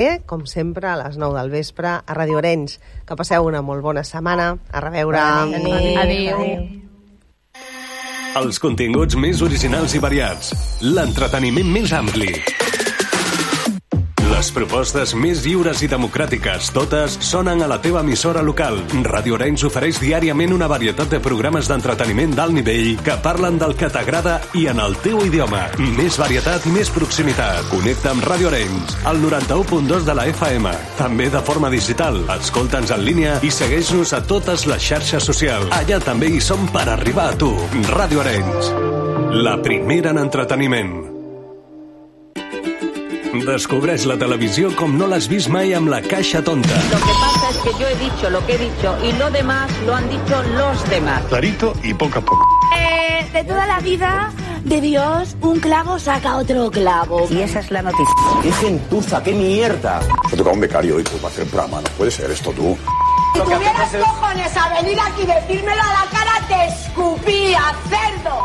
Eh, com sempre, a les 9 del vespre, a Radio Orenys. Que passeu una molt bona setmana. A reveure. Adéu. Adéu. Els continguts més originals i variats. L'entreteniment més ampli. Les propostes més lliures i democràtiques, totes sonen a la teva emissora local. Radio Orenys ofereix diàriament una varietat de programes d'entreteniment d'alt nivell que parlen del que t'agrada i en el teu idioma. Més varietat i més proximitat. Connecta amb Radio Orenys, al 91.2 de la FM. També de forma digital. Escolta'ns en línia i segueix-nos a totes les xarxes socials. Allà també hi som per arribar a tu. Radio Orenys. La primera en entreteniment. Descobreix la televisió com no l'has vist mai amb la caixa tonta. Lo que pasa es que yo he dicho lo que he dicho y lo demás lo han dicho los demás. Clarito y poco a poco. Eh, de toda la vida de Dios, un clavo saca otro clavo. Y esa es la noticia. ¡Qué gentuza, qué mierda! Me toca un becario hoy tú para hacer programa. No puede ser esto tú. Si tuvieras cojones a venir aquí y decírmelo a la cara, te escupía, cerdo.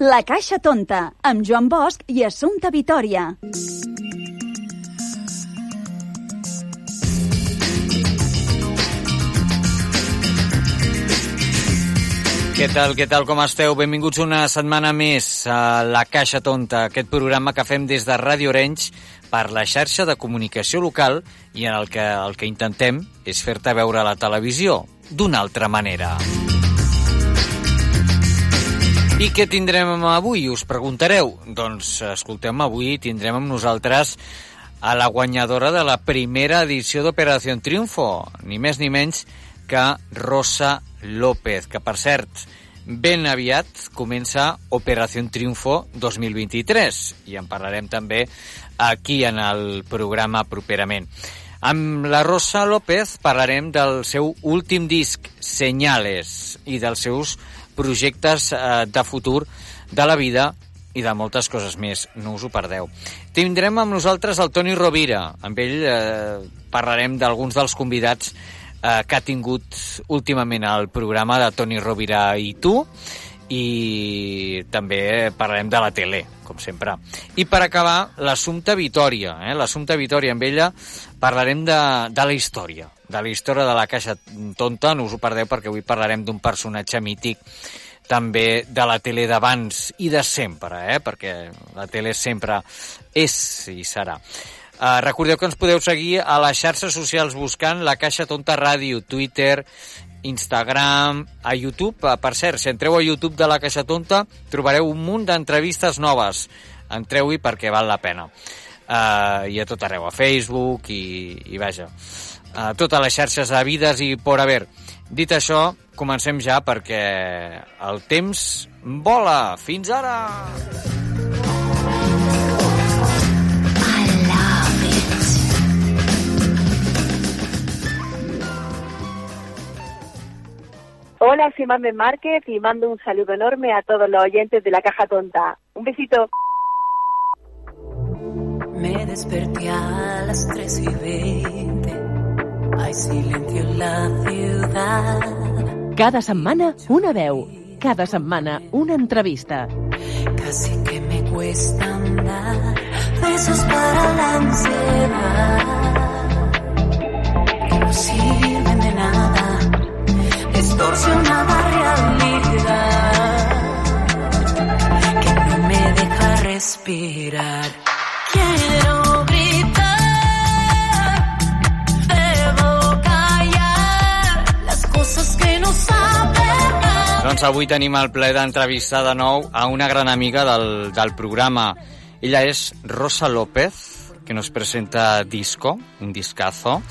La Caixa Tonta, amb Joan Bosch i Assumpta Vitoria. Què tal, què tal, com esteu? Benvinguts una setmana més a La Caixa Tonta, aquest programa que fem des de Ràdio Orenys per la xarxa de comunicació local i en el que el que intentem és fer-te veure la televisió d'una altra manera. I què tindrem avui, us preguntareu? Doncs, escolteu avui tindrem amb nosaltres a la guanyadora de la primera edició d'Operació Triunfo, ni més ni menys que Rosa López, que per cert, ben aviat comença Operació Triunfo 2023 i en parlarem també aquí en el programa properament. Amb la Rosa López parlarem del seu últim disc, Senyales, i dels seus projectes eh, de futur de la vida i de moltes coses més, no us ho perdeu. Tindrem amb nosaltres el Toni Rovira, amb ell eh, parlarem d'alguns dels convidats eh, que ha tingut últimament el programa de Toni Rovira i tu, i també parlarem de la tele, com sempre. I per acabar, l'assumpte Vitòria. Eh? L'assumpte Vitòria, amb ella parlarem de, de la història, de la història de la Caixa Tonta, no us ho perdeu perquè avui parlarem d'un personatge mític també de la tele d'abans i de sempre, eh? perquè la tele sempre és i serà. Uh, recordeu que ens podeu seguir a les xarxes socials buscant la Caixa Tonta Ràdio, Twitter, Instagram, a YouTube. Uh, per cert, si entreu a YouTube de la Caixa Tonta, trobareu un munt d'entrevistes noves. Entreu-hi perquè val la pena. Uh, I a tot arreu, a Facebook i, i vaja, a totes les xarxes havides i por haver. Dit això, comencem ja perquè el temps vola. Fins ara! Hola, soy Mamen Márquez y mando un saludo enorme a todos los oyentes de la Caja Tonta. Un besito. Me desperté a las 3 y 20. Hay silencio en la ciudad. Cada setmana una veu, cada setmana una entrevista. Casi que me cuesta andar. Besos para la ansiedad. Que no sirven de nada. Distorsionada realidad. Que no me deja respirar. Quiero Doncs avui tenim el ple d'entrevistar de nou a una gran amiga del, del programa. Ella és Rosa López, que nos presenta Disco, un discazo,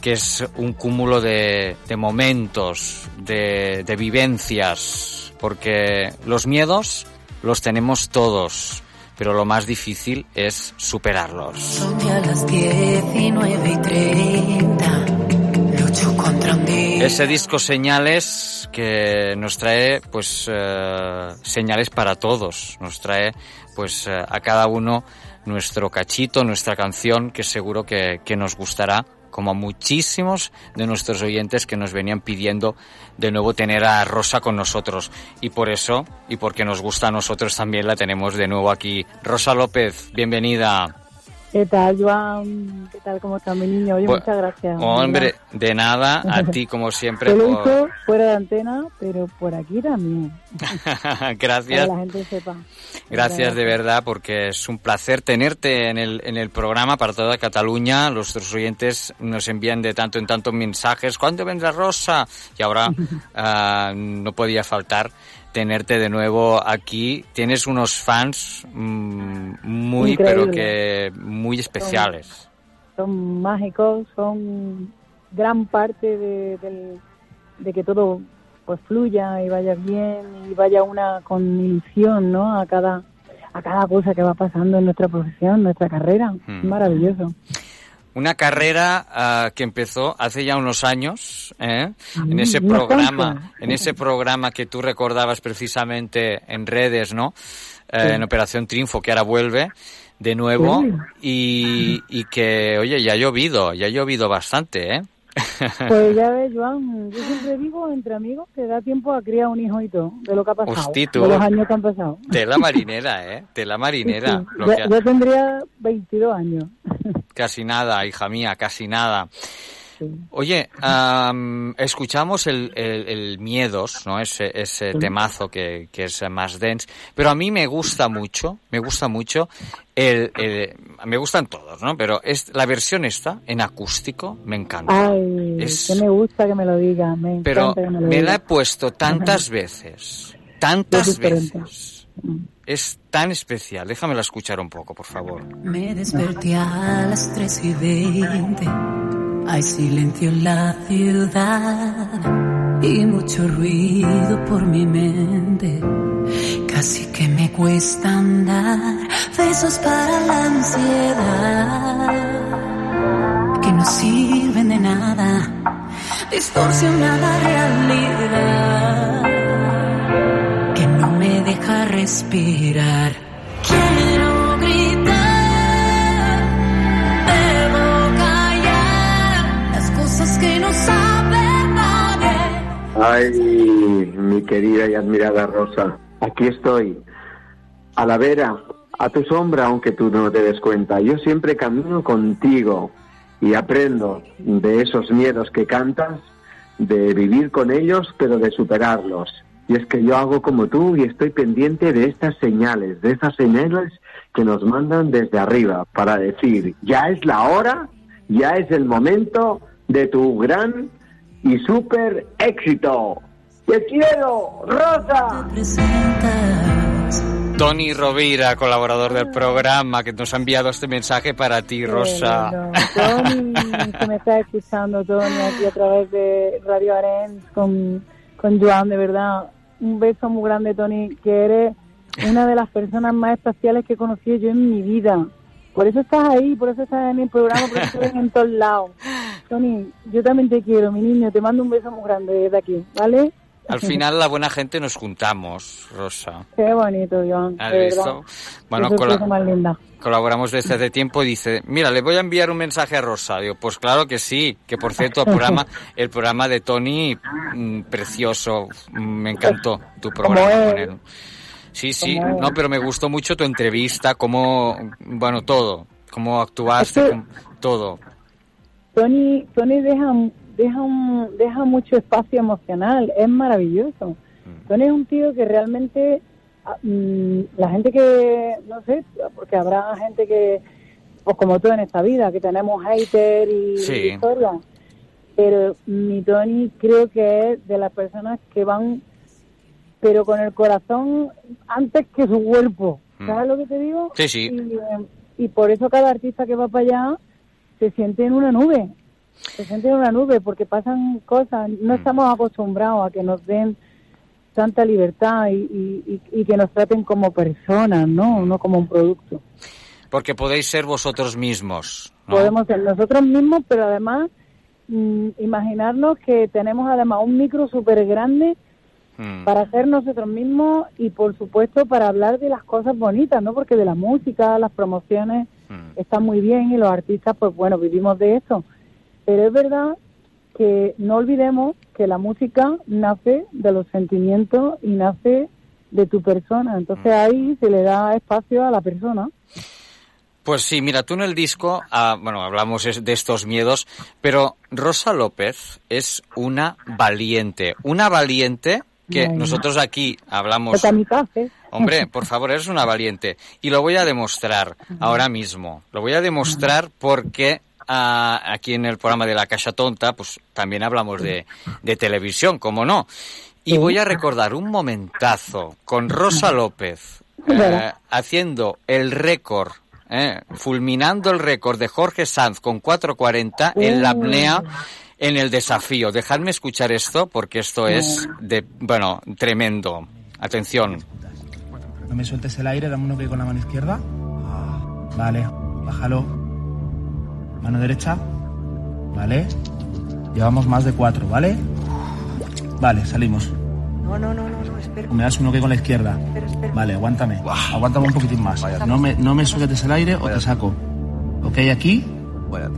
que es un cúmulo de, de momentos, de, de vivencias, porque los miedos los tenemos todos, pero lo más difícil es superarlos. Son ya las 19 y 30. Ese disco Señales que nos trae pues eh, señales para todos, nos trae pues eh, a cada uno nuestro cachito, nuestra canción que seguro que, que nos gustará como a muchísimos de nuestros oyentes que nos venían pidiendo de nuevo tener a Rosa con nosotros. Y por eso, y porque nos gusta a nosotros también, la tenemos de nuevo aquí. Rosa López, bienvenida. ¿Qué tal, Joan? ¿Qué tal? ¿Cómo está mi niño? Oye, Bu- muchas gracias. Hombre, de nada, a ti como siempre. Te lo por- hizo fuera de antena, pero por aquí también. Gracias. Para que la gente sepa. Gracias de verdad porque es un placer tenerte en el, en el programa para toda Cataluña. Nuestros oyentes nos envían de tanto en tanto mensajes. ¿Cuándo vendrá Rosa? Y ahora ah, no podía faltar tenerte de nuevo aquí. Tienes unos fans mm, muy, pero que muy especiales. Son mágicos, son gran parte de, que todo pues fluya y vaya bien y vaya una con ilusión, ¿no? A cada a cada cosa que va pasando en nuestra profesión, nuestra carrera. Mm. Es maravilloso. Una carrera ah, que empezó hace ya unos años, ¿eh? en ese Mm, unos programa, en ese programa que tú recordabas precisamente en redes, ¿no? Eh, Sí. En Operación Triunfo, que ahora vuelve de nuevo y, y que, oye, ya ha llovido, ya ha llovido bastante, ¿eh? Pues ya ves, Joan, yo siempre digo entre amigos que da tiempo a criar un hijo y todo, de lo que ha pasado, de los años que han pasado. Tela marinera, ¿eh? Tela marinera. Sí, Lo ya, que- yo tendría 22 años. Casi nada, hija mía, casi nada. Oye, am, escuchamos el, el- el Miedos, ¿no? Ese, ese temazo que, que es más dense, pero a mí me gusta mucho, me gusta mucho el, el- me gustan todos, ¿no? Pero es, la versión esta, en acústico, me encanta. Ay, Es- que me gusta que me lo diga, me encanta Pero que me lo me diga. la he puesto tantas veces, tantas veces. Es tan especial. Déjamela escuchar un poco, por favor. Me desperté a las 3 y 20. Hay silencio en la ciudad y mucho ruido por mi mente. Casi que me cuesta andar. Besos para la ansiedad que no sirven de nada. Distorsiona la realidad que no me deja respirar. Ay, mi querida y admirada Rosa, aquí estoy, a la vera, a tu sombra, aunque tú no te des cuenta. Yo siempre camino contigo y aprendo de esos miedos que cantas, de vivir con ellos, pero de superarlos. Y es que yo hago como tú y estoy pendiente de estas señales, de esas señales que nos mandan desde arriba para decir, ya es la hora, ya es el momento de tu gran y súper éxito. ¡Te quiero, Rosa! Tony Rovira, colaborador del programa, que nos ha enviado este mensaje para ti, Rosa. Tony, que me está escuchando, Tony, aquí a través de Radio Arens con, con Joan, de verdad. Un beso muy grande, Tony, que eres una de las personas más especiales que he conocido yo en mi vida. Por eso estás ahí, por eso estás en el programa, por eso estás en todos lados. Tony, yo también te quiero, mi niño. Te mando un beso muy grande desde aquí, ¿vale? Al final, la buena gente nos juntamos, Rosa. Qué bonito, Joan. ¿Has visto? Bueno, más linda. colaboramos desde hace tiempo y dice, mira, le voy a enviar un mensaje a Rosa. Digo, pues claro que sí, que por cierto, el programa, el programa de Tony, mm, precioso, me encantó tu programa con él. Sí, sí, Como no, pero me gustó mucho tu entrevista, cómo, bueno, todo, cómo actuaste, todo. Tony, Tony deja, deja, un, deja mucho espacio emocional, es maravilloso. Tony es un tío que realmente, ah, mm, la gente que, no sé, porque habrá gente que, pues como todo en esta vida, que tenemos hater y, Sí. y pero mi Tony creo que es de las personas que van, pero con el corazón antes que su cuerpo. Mm. ¿Sabes lo que te digo? Sí, sí. Y, eh, y por eso cada artista que va para allá se siente en una nube. Se siente en una nube porque pasan cosas. No estamos acostumbrados a que nos den tanta libertad y, y- y- que nos traten como personas, ¿no? No como un producto. Porque podéis ser vosotros mismos. ¿no? Podemos ser nosotros mismos, pero además mm, imaginarnos que tenemos además un micro súper grande Mm. para ser nosotros mismos y por supuesto para hablar de las cosas bonitas, ¿no? Porque de la música, las promociones están muy bien y los artistas, pues bueno, vivimos de eso. Pero es verdad que no olvidemos que la música nace de los sentimientos y nace de tu persona. Entonces ahí se le da espacio a la persona. Pues sí, mira, tú en el disco, ah, bueno, hablamos de estos miedos, pero Rosa López es una valiente, una valiente que Ay. nosotros aquí hablamos... Kamikaze. Hombre, por favor, eres una valiente. Y lo voy a demostrar ahora mismo. Lo voy a demostrar porque ah, aquí en el programa de La Caixa Tonta, pues también hablamos de, de televisión, ¿cómo no? Y voy a recordar un momentazo con Rosa López eh, haciendo el récord, eh, fulminando el récord de Jorge Sanz con 4.40 en la apnea en el desafío. Dejadme escuchar esto porque esto es de, bueno, tremendo. Atención. No me sueltes el aire, dame uno que con la mano izquierda. Vale, bájalo. Mano derecha. Vale. Llevamos más de cuatro, ¿vale? Vale, salimos. No, no, no, no, no, espera. Me das uno que con la izquierda. Espera, espera. Vale, aguántame. Aguántame un poquitín más. No me, no me sueltes el aire o te saco. Ok aquí.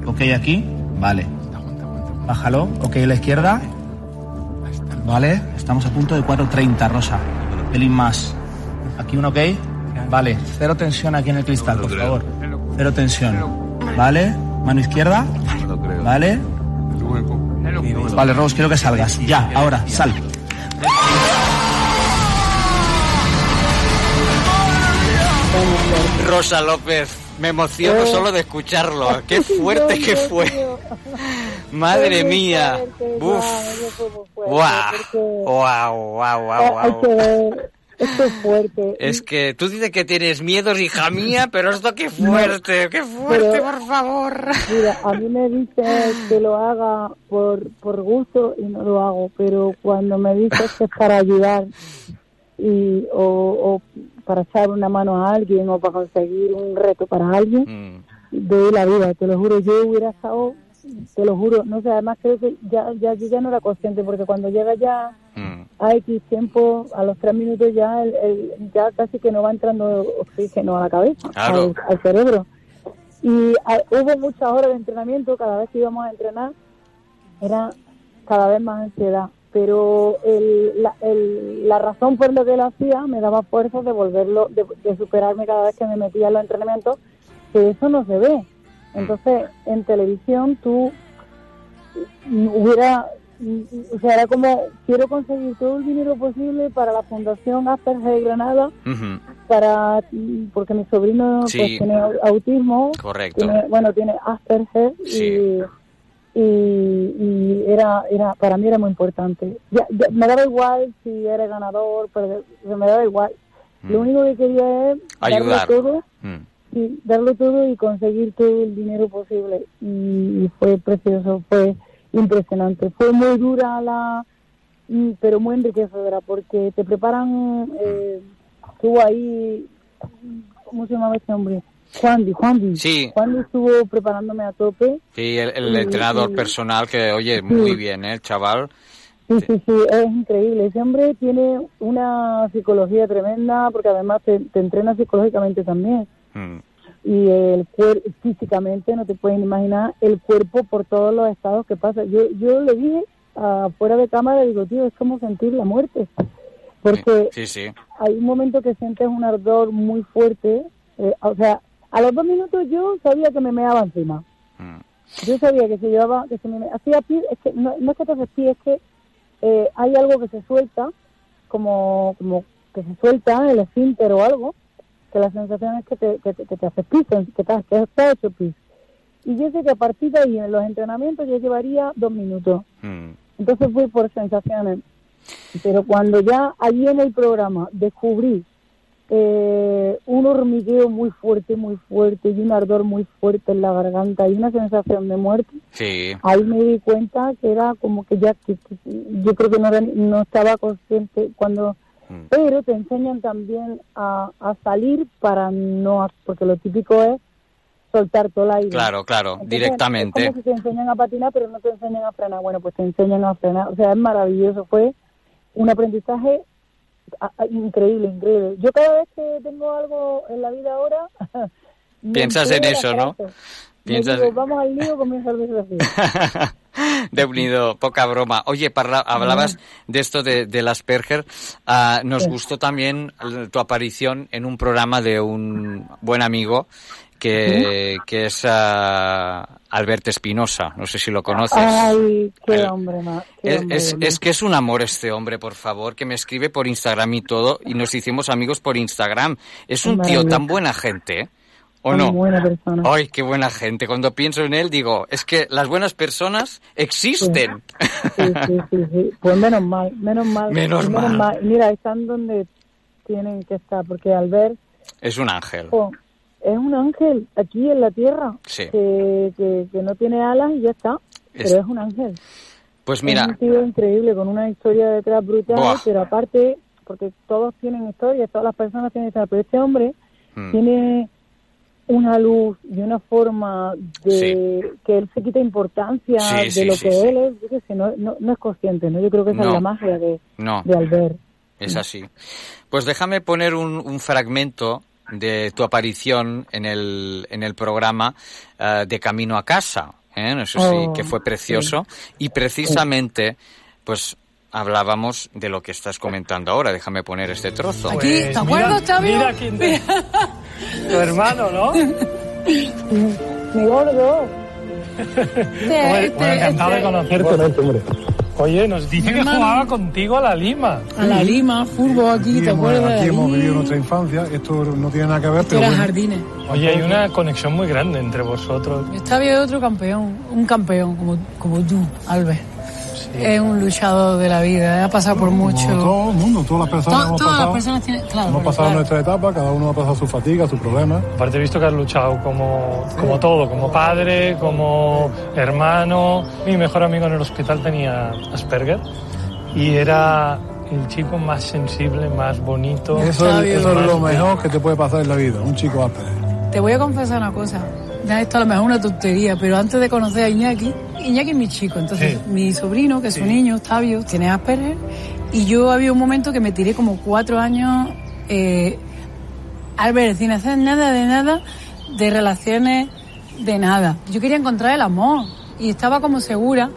Ok aquí. Vale. Bájalo. Ok a la izquierda. Vale. Estamos a punto de 4.30, Rosa. Pelín más. Aquí un ok. Vale. Cero tensión aquí en el cristal, por favor. Cero tensión. Vale. Mano izquierda. Vale. Vale, Rose, quiero que salgas. Ya, ahora, sal. Rosa López, me emociono solo de escucharlo. Qué fuerte que fue. Madre mía. Uf. Guau, Hay que guau. ver, esto es fuerte. Es que tú dices que tienes miedos, hija mía, pero esto qué fuerte, qué fuerte, Pero- por favor. Mira, a mí me dices que lo haga por, por gusto y no lo hago, pero cuando me dices que es para ayudar y, o, o para echar una mano a alguien o para conseguir un reto para alguien, doy la vida, te lo juro. Yo hubiera estado, te lo juro, no sé, además creo que ya, ya, yo ya no era consciente porque cuando llega ya a X tiempo, a los tres minutos ya, el, el- ya casi que no va entrando oxígeno a la cabeza, Claro. al, al cerebro. Y hubo muchas horas de entrenamiento, cada vez que íbamos a entrenar, era cada vez más ansiedad. Pero el, la, el- la razón por la que lo hacía me daba fuerza de volverlo, de, de superarme cada vez que me metía en los entrenamientos, que eso no se ve. Entonces, en televisión tú mm, hubiera, mm, o sea, era como, quiero conseguir todo el dinero posible para la Fundación Asperger de Granada, Ujú, para mm, porque mi sobrino Sí. pues, tiene au- autismo Correcto. tiene, bueno tiene Asperger y, y, y era era para mí era muy importante Ya- ya, me daba igual si era ganador pero me daba igual lo único que quería es darlo Ayudar. todo Mm. y darlo todo y conseguir todo el dinero posible y, y fue precioso fue impresionante fue muy dura la mm, pero muy enriquecedora porque te preparan eh, estuvo ahí ¿cómo se llamaba ese hombre? Juan Juan. Sí. Juan estuvo preparándome a tope Sí, el, el Y- entrenador y- personal que, oye, muy bien, ¿eh, el chaval? Sí, sí, sí, es increíble. Ese hombre tiene una psicología tremenda porque además te, te entrena psicológicamente también. Mm. Y el cuerpo, físicamente, no te pueden imaginar el cuerpo por todos los estados que pasa. Yo, yo le dije ah, fuera de cámara, digo, tío, es como sentir la muerte. Porque Sí, sí. hay un momento que sientes un ardor muy fuerte. eh, o sea, a los dos minutos yo sabía que me meaba encima. Yo sabía que se llevaba, que se me hacía pis, es que no, no es que te haces pis, es que eh, hay algo que se suelta, como, como que se suelta el esfínter o algo, que la sensación es que te, que que te haces pis, que te, que te hecho pis. Y yo sé que a partir de ahí, en los entrenamientos, yo llevaría dos minutos. Mm. Entonces fui por sensaciones. Pero cuando ya allí en el programa descubrí eh, un hormigueo muy fuerte, muy fuerte y un ardor muy fuerte en la garganta y una sensación de muerte. Sí. Ahí me di cuenta que era como que ya, que, que- yo creo que no, no estaba consciente cuando... Mm. Pero te enseñan también a, a salir para no... Porque lo típico es soltar todo el aire. Claro, claro, Entonces, directamente. Es como si te enseñan a patinar, pero no te enseñan a frenar. Bueno, pues te enseñan a frenar. O sea, es maravilloso. Fue un aprendizaje increíble, increíble. Yo cada vez que tengo algo en la vida ahora... Piensas en eso, ¿no? Piensas digo, vamos al lío, comienza el desafío. de unido, poca broma. Oye, parla- hablabas de esto de, del Asperger. Ah, nos Sí. gustó también tu aparición en un programa de un buen amigo que, que es ah, Alberto Espinosa. No sé si lo conoces. Ay, qué El- hombre qué Es, hombre, es- hombre. es que es un amor este hombre, por favor, que me escribe por Instagram y todo, y nos hicimos amigos por Instagram. Es un tío tan buena gente, ¿eh? ¿o Tan no? buena persona. Ay, qué buena gente. Cuando pienso en él, digo, es que las buenas personas existen. Sí, sí, sí, sí. Pues menos mal, menos mal. Menos mal. Mira, están donde tienen que estar, porque Albert Es un ángel. jo, es un ángel aquí en la tierra, Sí. que, que, que no tiene alas y ya está, Es- pero es un ángel. Pues Es mira, un tío increíble, con una historia detrás brutal, Buah. pero aparte, porque todos tienen historias, todas las personas tienen historia, pero este hombre Mm. tiene una luz y una forma de que él se quita importancia Sí, de sí, lo que él es, yo sé, no, no, no es consciente, ¿no? Yo creo que esa No. es la magia de, no, de Albert. es así. Pues déjame poner un, un fragmento de tu aparición en el, en el programa eh, de Camino a Casa. ¿eh? Eso sí, Oh, que fue precioso. Y precisamente, pues hablábamos de lo que estás comentando ahora. Déjame poner este trozo. Aquí, ¿te acuerdas, Xavi? mira quién te- Tu hermano, ¿no? Mi gordo. Bueno, bueno, encantado de conocerte. hombre. Oye, nos dice que hermano. jugaba contigo a la Lima. A la Lima, fútbol aquí, ¿te hemos, acuerdas? aquí hemos vivido nuestra infancia, esto no tiene nada que ver, pero era bueno. jardines. Oye, hay una conexión muy grande entre vosotros. Está bien otro campeón, un campeón como, como tú, Albert. Es un luchador de la vida, ha pasado por mucho. Todo el mundo, todas las personas To- hemos todas las pasado, personas tienen. Claro, hemos pasado claro. nuestra etapa, cada uno ha pasado su fatiga, sus problemas. Aparte he visto que has luchado como, como todo, como padre, como hermano. Mi mejor amigo en el hospital tenía Asperger y era el chico más sensible, más bonito. Eso, es, eso es lo mejor que te puede pasar en la vida, un chico Asperger. Te voy a confesar una cosa. Ya esto a lo mejor es una tontería, pero antes de conocer a Iñaki, Iñaki es mi chico, entonces Sí. mi sobrino, que es un niño, Octavio, tiene Asperger, y yo había un momento que me tiré como cuatro años eh, Albert, sin hacer nada de nada, de relaciones de nada. Yo quería encontrar el amor y estaba como segura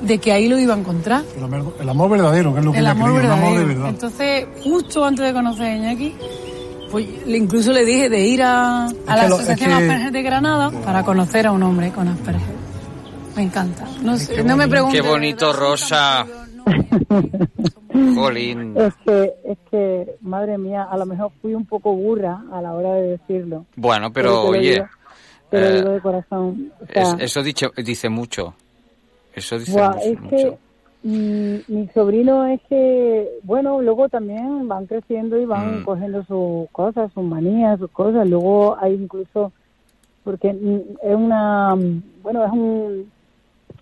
de que ahí lo iba a encontrar. El amor, el amor verdadero, que es lo que El amor quería, un amor de verdadero. verdad. Entonces, justo antes de conocer a Iñaki, pues le- incluso le dije de ir a, a la que lo- Asociación es que- Asperger de Granada para conocer a un hombre con Asperger. Me encanta. No, sé, no me preguntes. Qué bonito, Rosa. Jolín. Es que, es que, madre mía, a lo mejor fui un poco burra a la hora de decirlo. Bueno, pero oye, digo- Te lo eh, digo de corazón. O sea, es- eso dicho, dice mucho. Eso dice mucho. es que mm, mi sobrino es que, bueno, luego también van creciendo y van Mm. cogiendo sus cosas, sus manías, sus cosas. Luego hay incluso, porque mm, es una, mm, bueno, es un,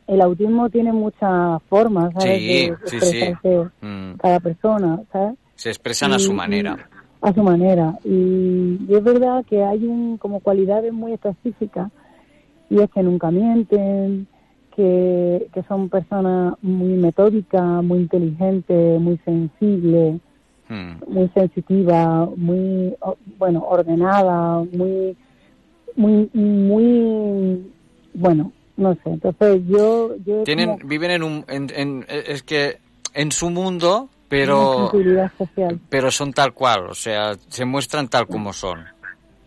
el autismo tiene muchas formas, ¿sabes? Sí, de sí, Mm. cada persona, ¿sabes? Se expresan a su Y- manera. a su manera. Y, y es verdad que hay un, como cualidades muy específicas y es que nunca mienten, que, que son personas muy metódicas, muy inteligentes, muy sensibles, Mm. muy sensitivas, muy, bueno, ordenadas, muy, muy, muy, bueno, no sé. Entonces yo, Tienen, como viven en un, en, en- es que en su mundo, pero, pero son tal cual, o sea, se muestran tal como son.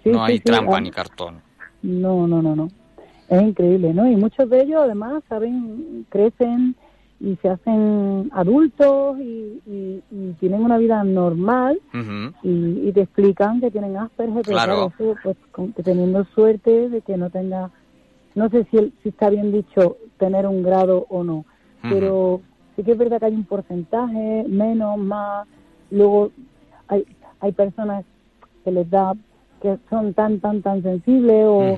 Sí, no sí, hay sí, trampa ah. ni cartón. No, no, no, no. Es increíble, ¿no? Y muchos de ellos además saben, crecen y se hacen adultos y, y- y tienen una vida normal y, y te explican que tienen Asperger, pero Claro. eso, pues con- que teniendo suerte de que no tenga, no sé si, el- si está bien dicho tener un grado o no, pero sí que es verdad que hay un porcentaje, menos, más, luego hay, hay personas que les da, que son tan, tan, tan sensibles o.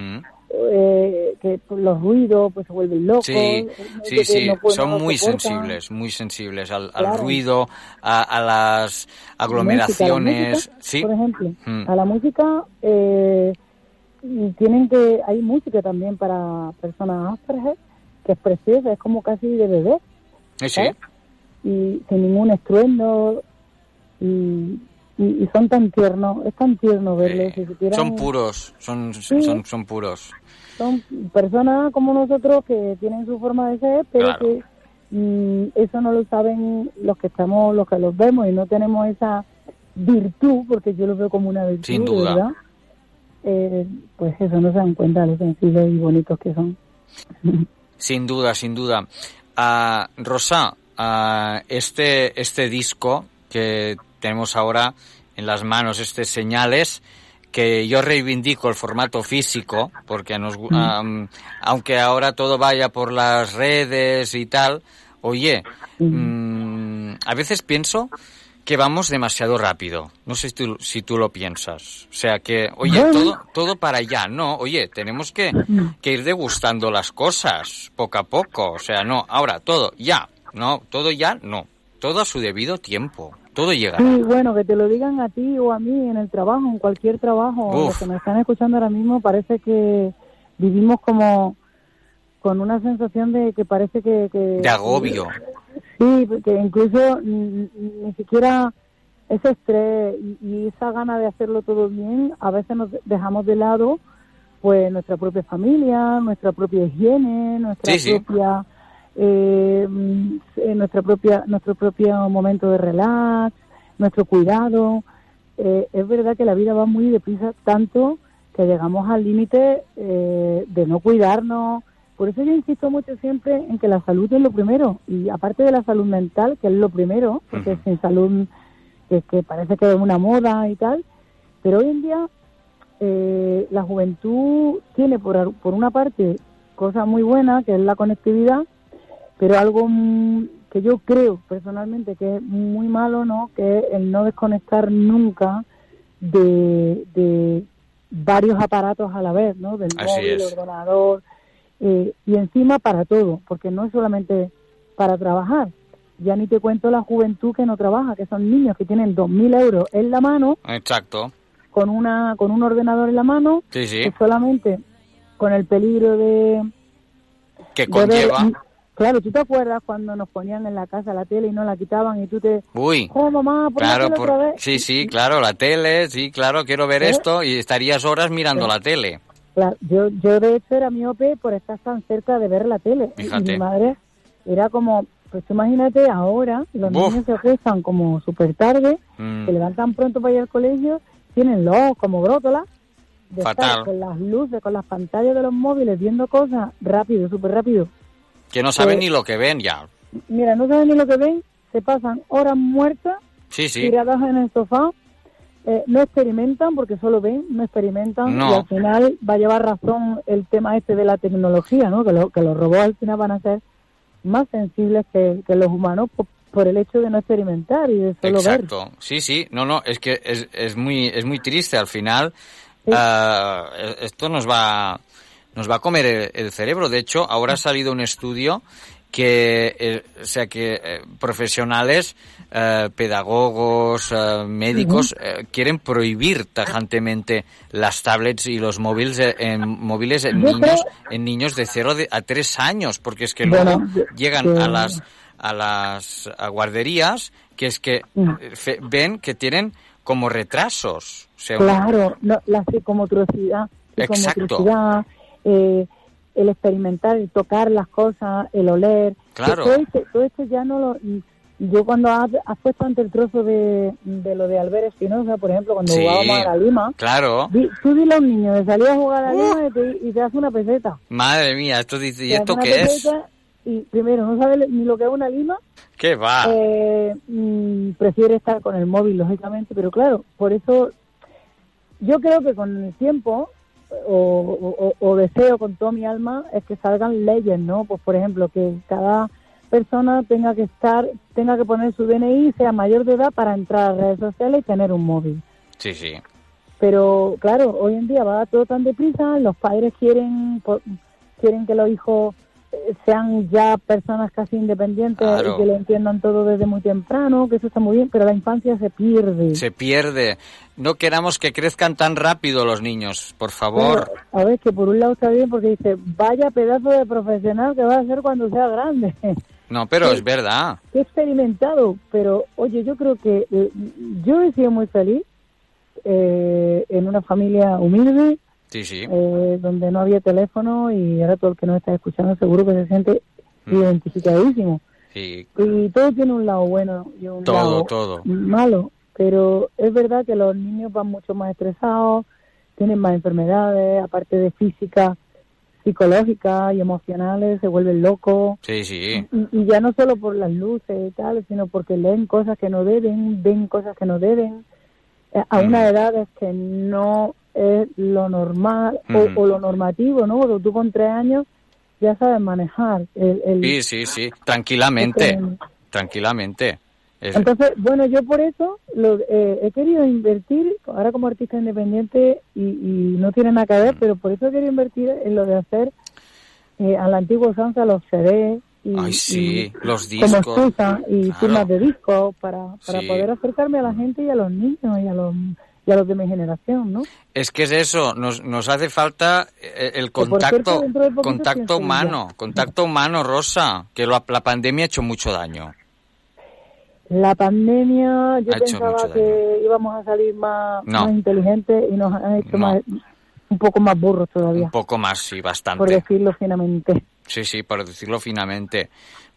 eh, que los ruidos pues se vuelven locos. Sí, eh, sí, sí, no son no muy soportan. sensibles, muy sensibles al, al Claro. ruido, a, a las aglomeraciones. Música, la música, sí, Por ejemplo, Mm. a la música eh, tienen que hay música también para personas Asperger que es preciosa, es como casi de bebé sí, sí. ¿eh? y sin ningún estruendo y, y, y son tan tiernos, es tan tierno verlos. si supieran- Son puros, son, Sí. son, son puros. son personas como nosotros que tienen su forma de ser, pero Claro. que mm, eso no lo saben los que estamos, los que los vemos y no tenemos esa virtud, porque yo lo veo como una virtud, Sin duda. ¿verdad? Eh, pues eso, no se dan cuenta lo sencillos y bonitos que son. Sin duda, sin duda. Ah, Rosa, ah, este, este disco que tenemos ahora en las manos, este Señales, que yo reivindico el formato físico, porque nos, am, aunque ahora todo vaya por las redes y tal, oye, mm, a veces pienso que vamos demasiado rápido. No sé si tú, si tú lo piensas. O sea que, oye, todo, todo para allá. No, oye, tenemos que, que ir degustando las cosas poco a poco. O sea, no, ahora todo ya. No, todo ya no. Todo a su debido tiempo. Todo llegará. Sí, bueno, que te lo digan a ti o a mí en el trabajo, en cualquier trabajo, los que me están escuchando ahora mismo, parece que vivimos como con una sensación de que parece que... que De agobio. Sí, que incluso ni siquiera ese estrés y, y esa gana de hacerlo todo bien, a veces nos dejamos de lado pues nuestra propia familia, nuestra propia higiene, nuestra Sí, propia eh, nuestra propia nuestro propio momento de relax, nuestro cuidado. Eh, es verdad que la vida va muy deprisa tanto que llegamos al límite eh, de no cuidarnos. Por eso yo insisto mucho siempre en que la salud es lo primero y aparte de la salud mental, que es lo primero, porque sin salud que, que parece que es una moda y tal, pero hoy en día eh, la juventud tiene por, por una parte cosa muy buena, que es la conectividad, pero algo que yo creo personalmente que es muy malo, ¿no? Que es el no desconectar nunca de, de varios aparatos a la vez, ¿no? Del Así móvil, es. ordenador, eh, y encima para todo, porque no es solamente para trabajar. Ya ni te cuento la juventud que no trabaja, que son niños que tienen 2.000 euros en la mano, Exacto. con una con un ordenador en la mano, Sí, sí. que solamente con el peligro de, Que de conlleva. Claro, ¿tú te acuerdas cuando nos ponían en la casa la tele y no la quitaban y tú te... Uy. Oh, mamá, Claro, por- otra vez? sí, sí, claro, la tele, sí, claro, quiero ver ¿Eh? esto y estarías horas mirando ¿Eh? la tele. Claro, yo, yo de hecho era miope por estar tan cerca de ver la tele. Y- Y Fíjate. mi madre era como, pues imagínate ahora, los niños se acuestan como súper tarde, Mm. se levantan pronto para ir al colegio, tienen los ojos como brótolas, de Fatal. estar con las luces, con las pantallas de los móviles, viendo cosas rápido, súper rápido. Que no saben Eh, ni lo que ven ya. Mira, no saben ni lo que ven, se pasan horas muertas Sí, sí. tiradas en el sofá, eh, no experimentan porque solo ven, no experimentan No. y al final va a llevar razón el tema este de la tecnología, ¿no? Que, lo- que los robots al final van a ser más sensibles que, que los humanos por, por el hecho de no experimentar y de solo ver. Exacto. Sí, sí. No, no, es que es, es muy es muy triste al final. ah, esto nos va nos va a comer el, el cerebro. De hecho, ahora ha salido un estudio que, eh, o sea, que eh, profesionales, eh, pedagogos, eh, médicos quieren prohibir tajantemente las tablets y los móviles en móviles en Yo niños creo- en niños de 0 a 3 años, porque es que luego llegan a las a las a guarderías que es que Mm. fe- ven que tienen como retrasos. O sea, Claro, no, la psicomotricidad, Exacto. Eh, el experimentar, el tocar las cosas, el oler. Claro. Todo esto, todo esto ya no lo... Yo cuando has, has puesto ante el trozo de, de lo de Albert Espinosa, por ejemplo, cuando Sí, jugábamos a la Lima, claro. di- tú dile a un niño de salir a jugar a la Lima y te, y te hace una peseta. Madre mía, esto dice, ¿y esto qué es? Y primero, no sabe ni lo que es una lima, ¿Qué va? eh, mm, prefiere estar con el móvil, lógicamente, pero claro, por eso yo creo que con el tiempo, o, o- o deseo con toda mi alma, es que salgan leyes, ¿no? Pues por ejemplo, que cada persona tenga que estar, tenga que poner su DNI sea mayor de edad para entrar a redes sociales y tener un móvil. Sí, sí. Pero claro, hoy en día va todo tan deprisa, los padres quieren quieren que los hijos sean ya personas casi independientes Claro. y que lo entiendan todo desde muy temprano, que eso está muy bien, pero la infancia se pierde. Se pierde. No queramos que crezcan tan rápido los niños, por favor. A ver, que por un lado está bien porque dice, vaya pedazo de profesional que va a ser cuando sea grande. No, pero es verdad. Qué experimentado, pero oye, yo creo que eh, yo he sido muy feliz eh, en una familia humilde, Sí, sí. eh, donde no había teléfono y ahora todo el que nos está escuchando seguro que se siente Mm. identificadísimo. Sí. Y todo tiene un lado bueno y un Todo, lado todo. malo, pero es verdad que los niños van mucho más estresados, tienen más enfermedades, aparte de físicas, psicológicas y emocionales, se vuelven locos. Sí, sí. Y, y ya no solo por las luces y tal, sino porque leen cosas que no deben, ven cosas que no deben, eh, a una edad es que no es lo normal o- lo normativo, ¿no? Porque tú con tres años ya sabes manejar el... el- Sí, sí, sí. Tranquilamente. Este- Tranquilamente. Es- Entonces, bueno, yo por eso lo, eh, he querido invertir, ahora como artista independiente, y, y no tiene nada que ver, pero por eso he querido invertir en lo de hacer eh, a la antigua usanza los CDs y, Ay, sí, y- los como discos. excusa y Claro. firmas de discos para, para Sí. poder acercarme a la gente y a los niños y a los, y a los de mi generación, ¿no? Es que es eso, nos, nos hace falta eh, el por contacto, cierto, de contacto humano, contacto humano, Rosa, que lo- la pandemia ha hecho mucho daño. La pandemia, yo Ha pensaba que íbamos a salir más, No. más inteligentes y nos han hecho No. más, un poco más burros todavía, Un poco más, sí, por bastante. decirlo finamente. Sí, sí, por decirlo finamente,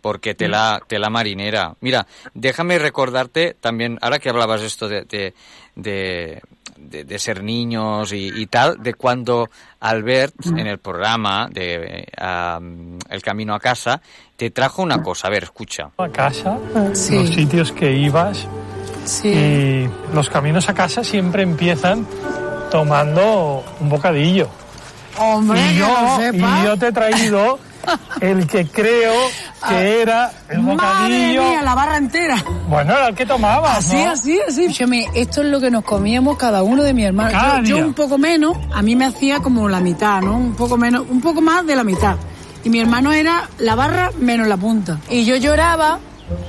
porque tela, tela marinera. Mira, déjame recordarte también, ahora que hablabas esto de, de, de, de- de ser niños y, y tal, de cuando Albert en el programa de eh, El Camino a Casa te trajo una cosa. A ver, escucha. a casa, Sí. los sitios que ibas Sí. y los caminos a casa siempre empiezan tomando un bocadillo. Hombre, y, que yo, lo sepa. y yo te he traído el que creo que era el Madre bocadillo. mía, la barra entera. Bueno, era el que tomabas, Así, ¿no? así, así. Escúchame, esto es lo que nos comíamos cada uno de mi hermano. Cada Yo, yo un poco menos, a mí me hacía como la mitad, ¿no? Un poco menos, un poco más de la mitad. Y mi hermano era la barra menos la punta. Y yo lloraba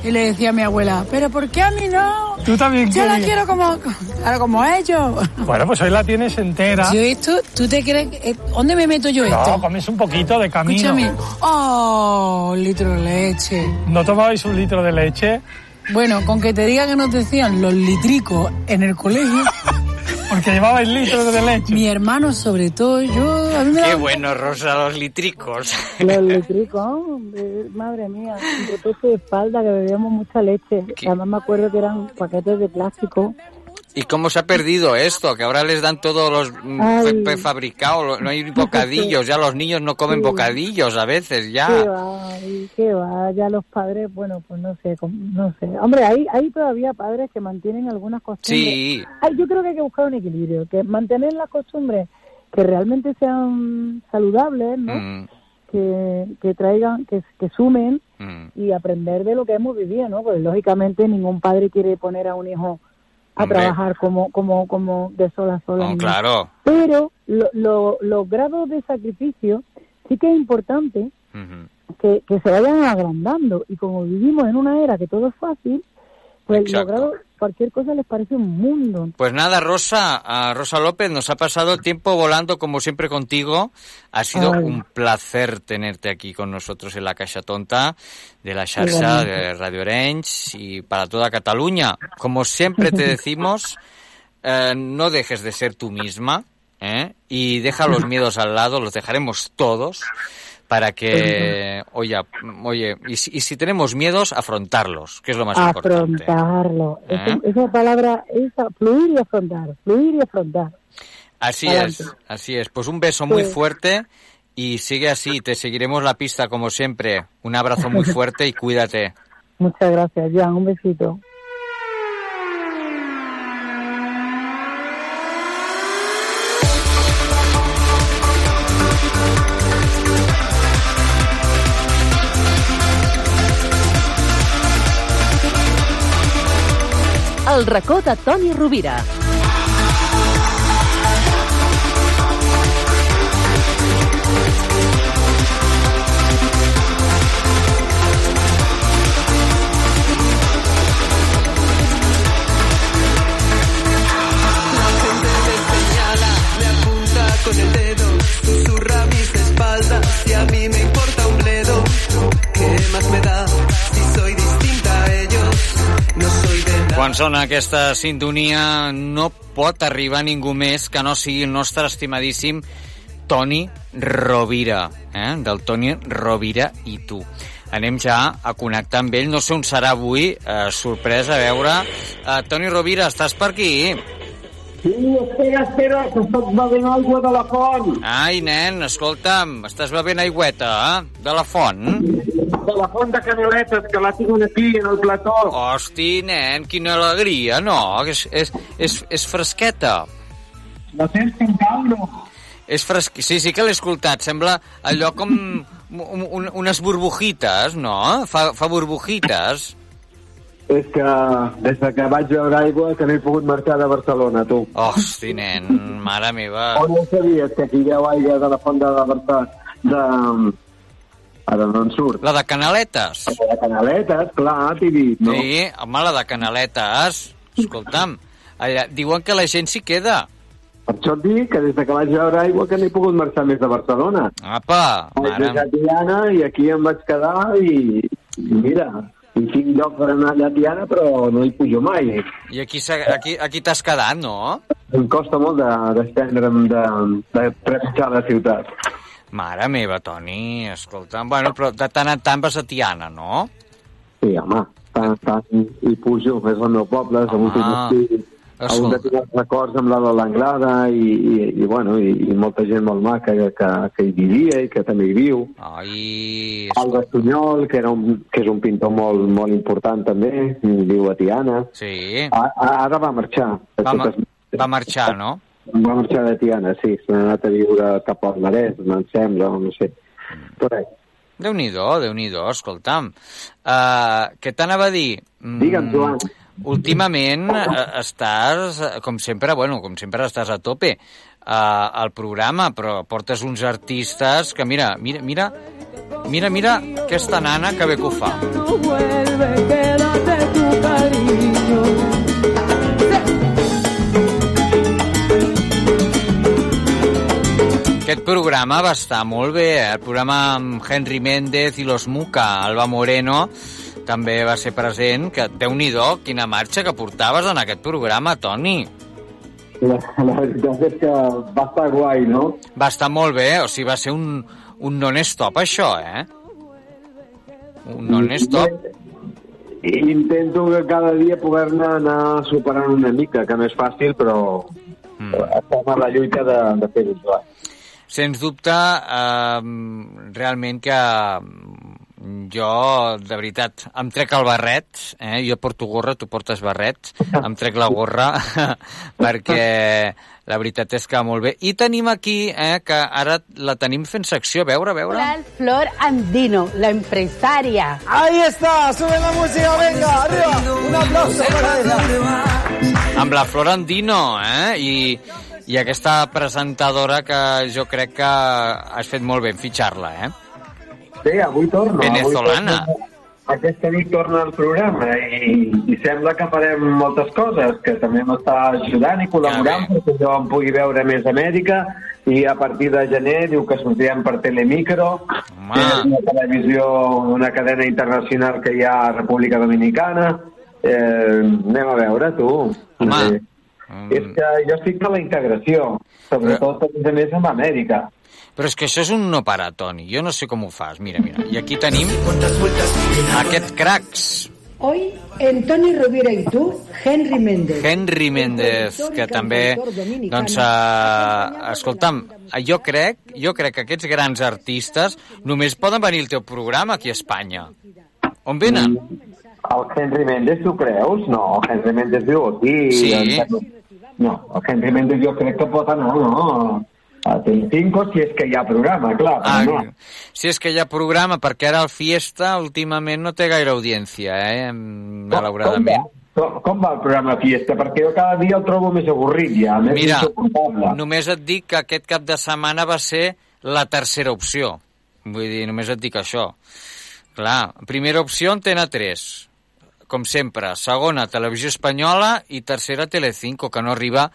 y le decía a mi abuela, pero ¿por qué a mí no? Tú también Yo la quiero como, claro, como ellos. Bueno, pues hoy la tienes entera. Yo esto, ¿tú te crees? que- eh, ¿Dónde me meto yo No, esto? comes un poquito de camino. Escúchame. Oh, un litro de leche. ¿No tomabais un litro de leche? Bueno, con que te diga que nos decían los litricos en el colegio. Porque llevabais litros de leche. Mi hermano, sobre todo, yo. A mí me Qué da- bueno, Rosa, los litricos. Los litricos, madre mía, un repuesto de espalda que bebíamos mucha leche. Además me acuerdo que eran paquetes de plástico. ¿Y cómo se ha perdido esto? Que ahora les dan todos los mm, prefabricados, no hay bocadillos, ya los niños no comen Sí. bocadillos a veces, Qué ya. va, y qué va, ya los padres, bueno, pues no sé, no sé. Hombre, hay, hay todavía padres que mantienen algunas costumbres. Sí. Ay, yo creo que hay que buscar un equilibrio, que mantener las costumbres que realmente sean saludables, ¿no? Mm, Que, que traigan, que, que sumen mm. y aprender de lo que hemos vivido, ¿no? Pues lógicamente ningún padre quiere poner a un hijo a Hombre. trabajar como como como de sol a sol. No, en- claro. Pero lo- lo- los grados de sacrificio sí que es importante que, que se vayan agrandando y como vivimos en una era que todo es fácil, pues Exacto. logrado cualquier cosa les parece un mundo. Pues nada, Rosa, a Rosa López, nos ha pasado el tiempo volando como siempre contigo. Ha sido Ay. un placer tenerte aquí con nosotros en la Caixa Tonta de la Xarxa de Radio Orange y para toda Cataluña. Como siempre te decimos, eh, no dejes de ser tú misma ¿eh? y deja los miedos al lado, los dejaremos todos para que, oye, oye y, si, y si tenemos miedos, afrontarlos, que es lo más importante. Afrontarlo. ¿Eh? Esa, esa palabra es fluir y afrontar, fluir y afrontar. Así Adelante. es, así es. Pues un beso muy fuerte y sigue así, te seguiremos la pista como siempre. Un abrazo muy fuerte y cuídate. Muchas gracias, Joan. Un besito. El racó de Toni Rovira. con el dedo, susurra mis espaldas y a mí me importa un bledo. ¿Qué más me da? Quan sona aquesta sintonia no pot arribar ningú més que no sigui el nostre estimadíssim Toni Rovira, eh? del Toni Rovira i tu. Anem ja a connectar amb ell, no sé on serà avui, eh, sorpresa, a veure. Eh, Toni Rovira, estàs per aquí? Sí, espera, espera, que estic bevent aigua de la font. Ai, nen, escolta'm, estàs bevent aigüeta, eh? De la font? De la font de Canaletes, que la tinc aquí, en el plató. Hosti, nen, quina alegria, no? És, és, és, és fresqueta. La tens caldo. És fresc... Sí, sí que l'he escoltat. Sembla allò com un, un, unes burbujites, no? Fa, fa burbujites. És que des de que vaig veure aigua que no he pogut marxar de Barcelona, tu. Hosti, nen, mare meva. O no sabies que aquí hi ha aigua de la font de la Barcelona? De... Ara no en surt. La de Canaletes. La de Canaletes, clar, t'he dit, no? Sí, home, la de Canaletes. Escolta'm, allà, diuen que la gent s'hi queda. Per això et dic que des de que vaig veure aigua que no he pogut marxar més de Barcelona. Apa, Vaig mare... a Tiana i aquí em vaig quedar i, i mira, hi tinc lloc per anar allà a Tiana però no hi pujo mai. I aquí, aquí, aquí t'has quedat, no? Em costa molt de- d'estendre'm de, de, de trepitjar la ciutat. Mare meva, Toni, escolta'm. Bueno, però de tant en tant vas a Tiana, no? Sí, home, tant, tant, hi pujo, és el meu poble, és Home, l'últim estiu. Escolta. Un de tenir records amb la de l'Anglada i, i, i, bueno, i, i molta gent molt maca que, que, que hi vivia i que també hi viu. Ai... Alba Sunyol, que, era un, que és un pintor molt, molt important també, viu a Tiana. Sí. A, a, ara va marxar. Va, ma va marxar, no? Va marxar de Tiana, sí. Se n'ha anat a viure cap al Maresme, em sembla, no sé. Per ahí. Déu-n'hi-do, déu nhi déu escolta'm. Uh, què t'anava a dir? Mm, Digue'm, Joan. Últimament uh, estàs, eh, com sempre, bueno, com sempre estàs a tope uh, al programa, però portes uns artistes que, mira, mira, mira, mira, mira aquesta nana que bé que ho fa. Aquest programa va estar molt bé, eh? el programa amb Henry Méndez i Los Muca, Alba Moreno, també va ser present, que déu nhi quina marxa que portaves en aquest programa, Toni. La, la veritat és que va estar guai, no? Va estar molt bé, o sigui, va ser un, un non-stop, això, eh? Un non-stop. Intento que cada dia poder-ne anar superant una mica, que no és fàcil, però mm. estem a la lluita de, de fer-ho. Sens dubte, eh, realment que jo, de veritat, em trec el barret, eh? jo porto gorra, tu portes barret, em trec la gorra, perquè la veritat és que molt bé. I tenim aquí, eh, que ara la tenim fent secció, a veure, a veure. Flor Andino, la empresaria. Ahí está, sube la música, venga, arriba. Un aplauso para ella. Amb la Flor Andino, eh? I, i aquesta presentadora que jo crec que has fet molt bé en fitxar-la, eh? Sí, avui torno. Venezolana. Avui torno. Aquesta nit torna al programa i, i sembla que farem moltes coses, que també m'està ajudant i col·laborant perquè jo em pugui veure més a Amèrica i a partir de gener diu que sortirem per Telemicro, que és una televisió, una cadena internacional que hi ha a República Dominicana. Eh, anem a veure, tu. Home. Eh, És que jo estic per la integració, sobretot, a més a més, amb Amèrica. Però és que això és un no parar, Toni. Jo no sé com ho fas. Mira, mira. I aquí tenim aquest cracs. Hoy, en Tony Rovira y tú, Henry Méndez. Henry Méndez, que també, doncs, uh, escolta'm, jo crec, jo crec que aquests grans artistes només poden venir al teu programa aquí a Espanya. On venen? El Henry Méndez, tu creus? No, el Henry Méndez viu aquí. Sí. No, el Henry Méndez jo crec que pot anar, no? A Telecinco, si és que hi ha programa, clar, però Ah, no. si és que hi ha programa, perquè ara el Fiesta últimament no té gaire audiència, eh? Malauradament. Com, com va el programa Fiesta? Perquè jo cada dia el trobo més avorrit ja, més Mira, només et dic que aquest cap de setmana va ser la tercera opció. Vull dir, només et dic això. Clar, primera opció, Antena 3, com sempre. Segona, Televisió Espanyola i tercera, Telecinco, que no arriba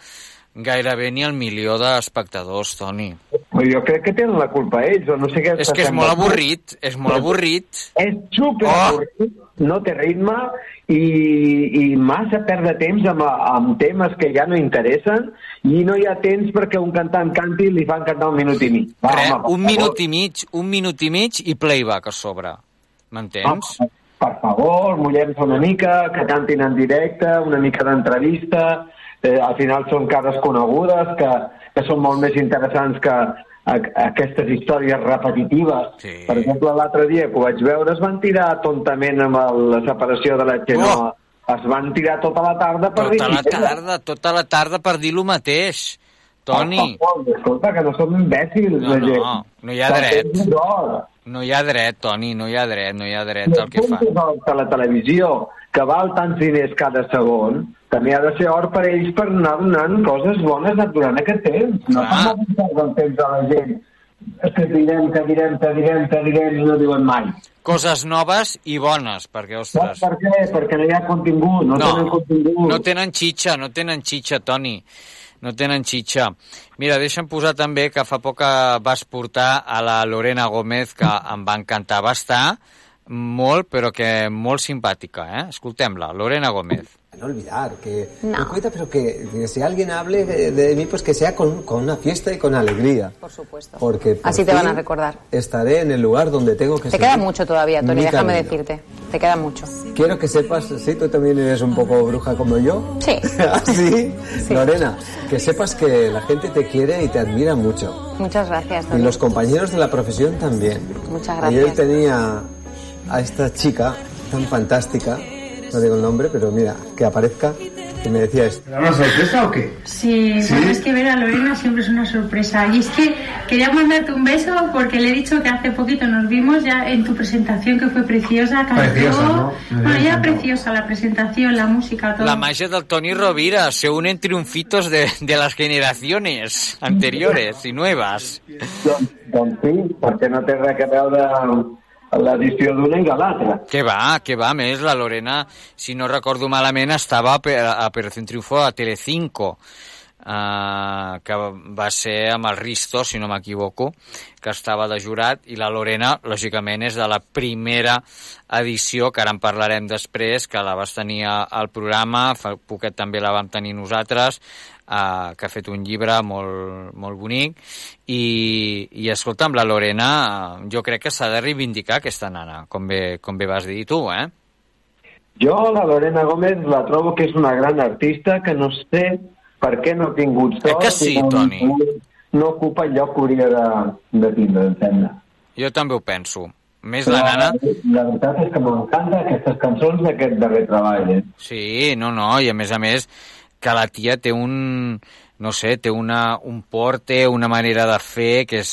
gairebé ni el milió d'espectadors, Toni. Jo crec que tenen la culpa ells, o no sé què... És que és molt avorrit, és molt avorrit. És super avorrit, no té ritme i, i massa perd de temps amb, amb temes que ja no interessen i no hi ha temps perquè un cantant canti i li fan cantar un minut i mig. Va, Re, home, un minut i mig, un minut i mig i playback a sobre. M'entens? Ah, per favor, mullem-se una mica, que cantin en directe, una mica d'entrevista, eh, al final són cares conegudes que, que són molt més interessants que a, aquestes històries repetitives. Sí. Per exemple, l'altre dia que ho vaig veure es van tirar tontament amb el, la separació de la Xenoa. Oh. Es van tirar tota la tarda per Tota la dir... tarda, tota la tarda per dir el mateix. Toni, Per favor, escolta, que no som imbècils, No, la no, gent. no hi ha dret. no hi ha dret, Toni, no hi ha dret, no hi ha dret el que fa. de la televisió, que val tants diners cada segon, també ha de ser or per ells per anar donant coses bones durant aquest temps. No Clar. estan avançant el temps de la gent. Que direm, que direm, que direm, que direm, i no diuen mai. Coses noves i bones, perquè, ostres... Per què? Perquè no hi ha contingut, no, No. tenen contingut. No tenen xitxa, no tenen xitxa, Toni. No tenen xitxa. Mira, deixa'm posar també que fa poc vas portar a la Lorena Gómez, que em va encantar. Va estar molt, però que molt simpàtica, eh? Escoltem-la, Lorena Gómez. No olvidar, que me cuenta, pero que, que si alguien hable de, de mí, pues que sea con, con una fiesta y con alegría. Por supuesto. Porque por Así te van a recordar. Estaré en el lugar donde tengo que Te seguir queda mucho todavía, Tony, déjame camino. decirte. Te queda mucho. Quiero que sepas, sí, tú también eres un poco bruja como yo. Sí. ¿Ah, sí? Lorena, que sepas que la gente te quiere y te admira mucho. Muchas gracias, Y los compañeros de la profesión también. Muchas Ayer gracias. tenía a esta chica tan fantástica, no digo el nombre, pero mira, que aparezca, que me decía esto. ¿Una sorpresa o qué? Sí, ¿Sí? bueno, es que ver a Lorena siempre es una sorpresa. Y es que quería mandarte un beso porque le he dicho que hace poquito nos vimos ya en tu presentación que fue preciosa. Cantó. Preciosa, ¿no? Bueno, ya preciosa la presentación, la música, todo. La magia del Toni Rovira, se unen triunfitos de, de las generaciones anteriores y nuevas. Sí, perquè no veure amb l'edició d'una i de l'altra. Que va, que va, més, la Lorena, si no recordo malament, estava a Pe- a Operación Triunfo a Telecinco, uh, que va ser amb el Risto, si no m'equivoco, que estava de jurat, i la Lorena, lògicament, és de la primera edició, que ara en parlarem després, que la vas tenir al programa, fa poquet també la vam tenir nosaltres, uh, que ha fet un llibre molt, molt bonic, i, i escolta, amb la Lorena, eh, jo crec que s'ha de reivindicar aquesta nana, com bé, com bé vas dir tu, eh? Jo, la Lorena Gómez, la trobo que és una gran artista que no sé per què no ha tingut sort. que sí, no, Toni? No ocupa el lloc que hauria de, de tindre, em sembla. Jo també ho penso. Més la nana... La veritat és que m'encanta aquestes cançons d'aquest darrer treball. Eh? Sí, no, no, i a més a més que la tia té un... No sé, té una, un porte, una manera de fer que és,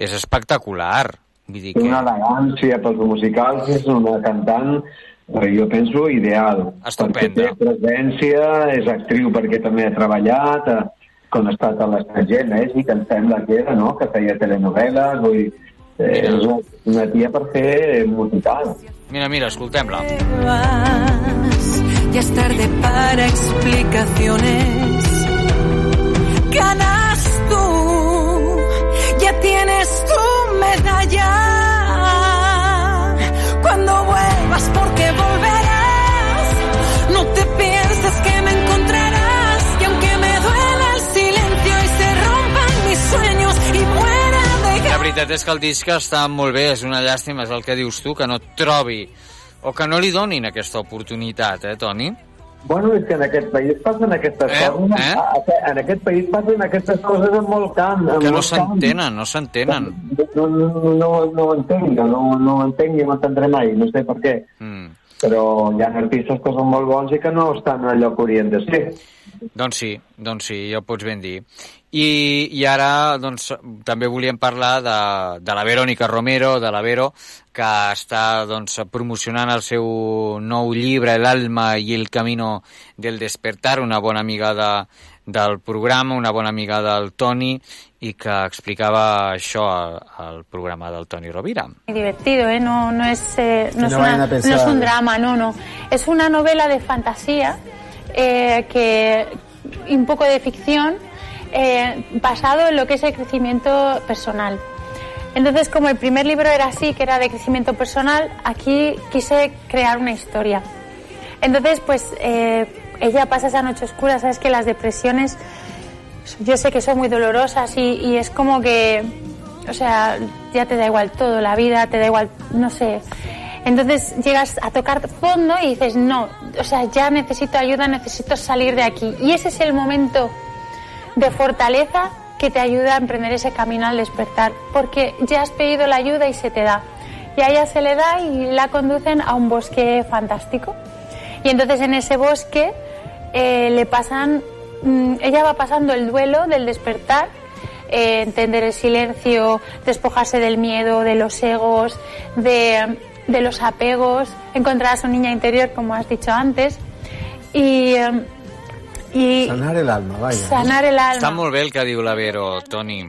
és espectacular. Vull dir que... una elegància pels musicals, és una cantant, eh, jo penso, ideal. Estupenda. Perquè té presència, és actriu perquè també ha treballat, eh, quan ha estat a l'estranger, Mèxic, em sembla que era, no?, que feia telenovel·les, vull dir, eh, és una, una tia per fer musical. Mira, mira, escoltem-la. Ya es tarde para explicaciones. Ganas tú, ya tienes tu medalla. Cuando vuelvas, porque volverás, no te pienses que me encontrarás. Y aunque me duela el silencio y se rompan mis sueños y muera de La veritat és que el disc està molt bé, és una llàstima, és el que dius tu, que no trobi o que no li donin aquesta oportunitat, eh, Toni? Bueno, és que en aquest país passen aquestes Eh? coses, Eh? en aquest país passen aquestes coses en molt camp. En Que no s'entenen, no s'entenen. No, no, no, no ho entenc, no, no ho entenc ni ho entendré mai, no sé per què. Mm. Però hi ha artistes que són molt bons i que no estan al lloc que haurien de ser. Doncs sí, doncs sí, ja ho pots ben dir. I, i ara doncs, també volíem parlar de, de la Verònica Romero, de la Vero, que està doncs, promocionant el seu nou llibre, El alma i el camino del despertar, una bona amiga de, del programa, una bona amiga del Toni, i que explicava això al, al programa del Toni Rovira. Muy divertido, ¿eh? No, no, es, eh, no, Que es no una- no es un drama, no, no. Es una novela de fantasía, eh, que, un poco de ficción, eh, basado en lo que es el crecimiento personal. Entonces, como el primer libro era así, que era de crecimiento personal, aquí quise crear una historia. Entonces, pues eh, ella pasa esa noche oscura, sabes que las depresiones, yo sé que son muy dolorosas y, y es como que, o sea, ya te da igual todo, la vida, te da igual, no sé. Entonces llegas a tocar fondo y dices, no, o sea, ya necesito ayuda, necesito salir de aquí. Y ese es el momento de fortaleza que te ayuda a emprender ese camino al despertar, porque ya has pedido la ayuda y se te da. Y a ella se le da y la conducen a un bosque fantástico. Y entonces en ese bosque eh, le pasan, mm, ella va pasando el duelo del despertar, eh, entender el silencio, despojarse del miedo, de los egos, de, de los apegos, encontrar a su niña interior, como has dicho antes, y, eh, y Sanar el alma, vaja. sanar el alma. Està molt bé el que diu la Vero, Toni.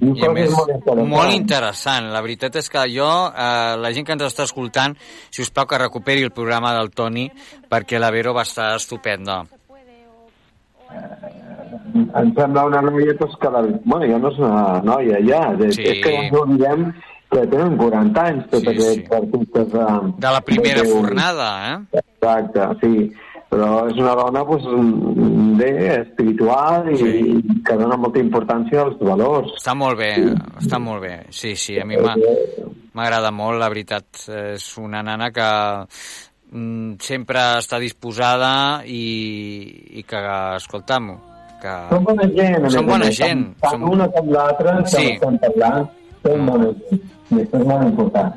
I a més, molt interessant. molt interessant. La veritat és que jo, eh, la gent que ens està escoltant, si us plau que recuperi el programa del Toni, perquè la Vero va estar estupenda. Em sembla una noia pues, que... La... Bueno, ja no és una noia, ja. Sí. és que ens oblidem que tenen 40 anys, tots sí, aquests artistes... De, De la primera de- fornada, eh? Exacte, sí. Però és una dona pues, bé, espiritual i, sí. que dona molta importància als valors. Està molt bé, està molt bé. Sí, sí, a mi m'agrada molt, la veritat. És una nana que mm, sempre està disposada i, i que, escolta'm, que... Són bona gent. Són bona gent. Tant, Són- una com l'altra, Sí. estan parlant, són bona gent. I això és molt important.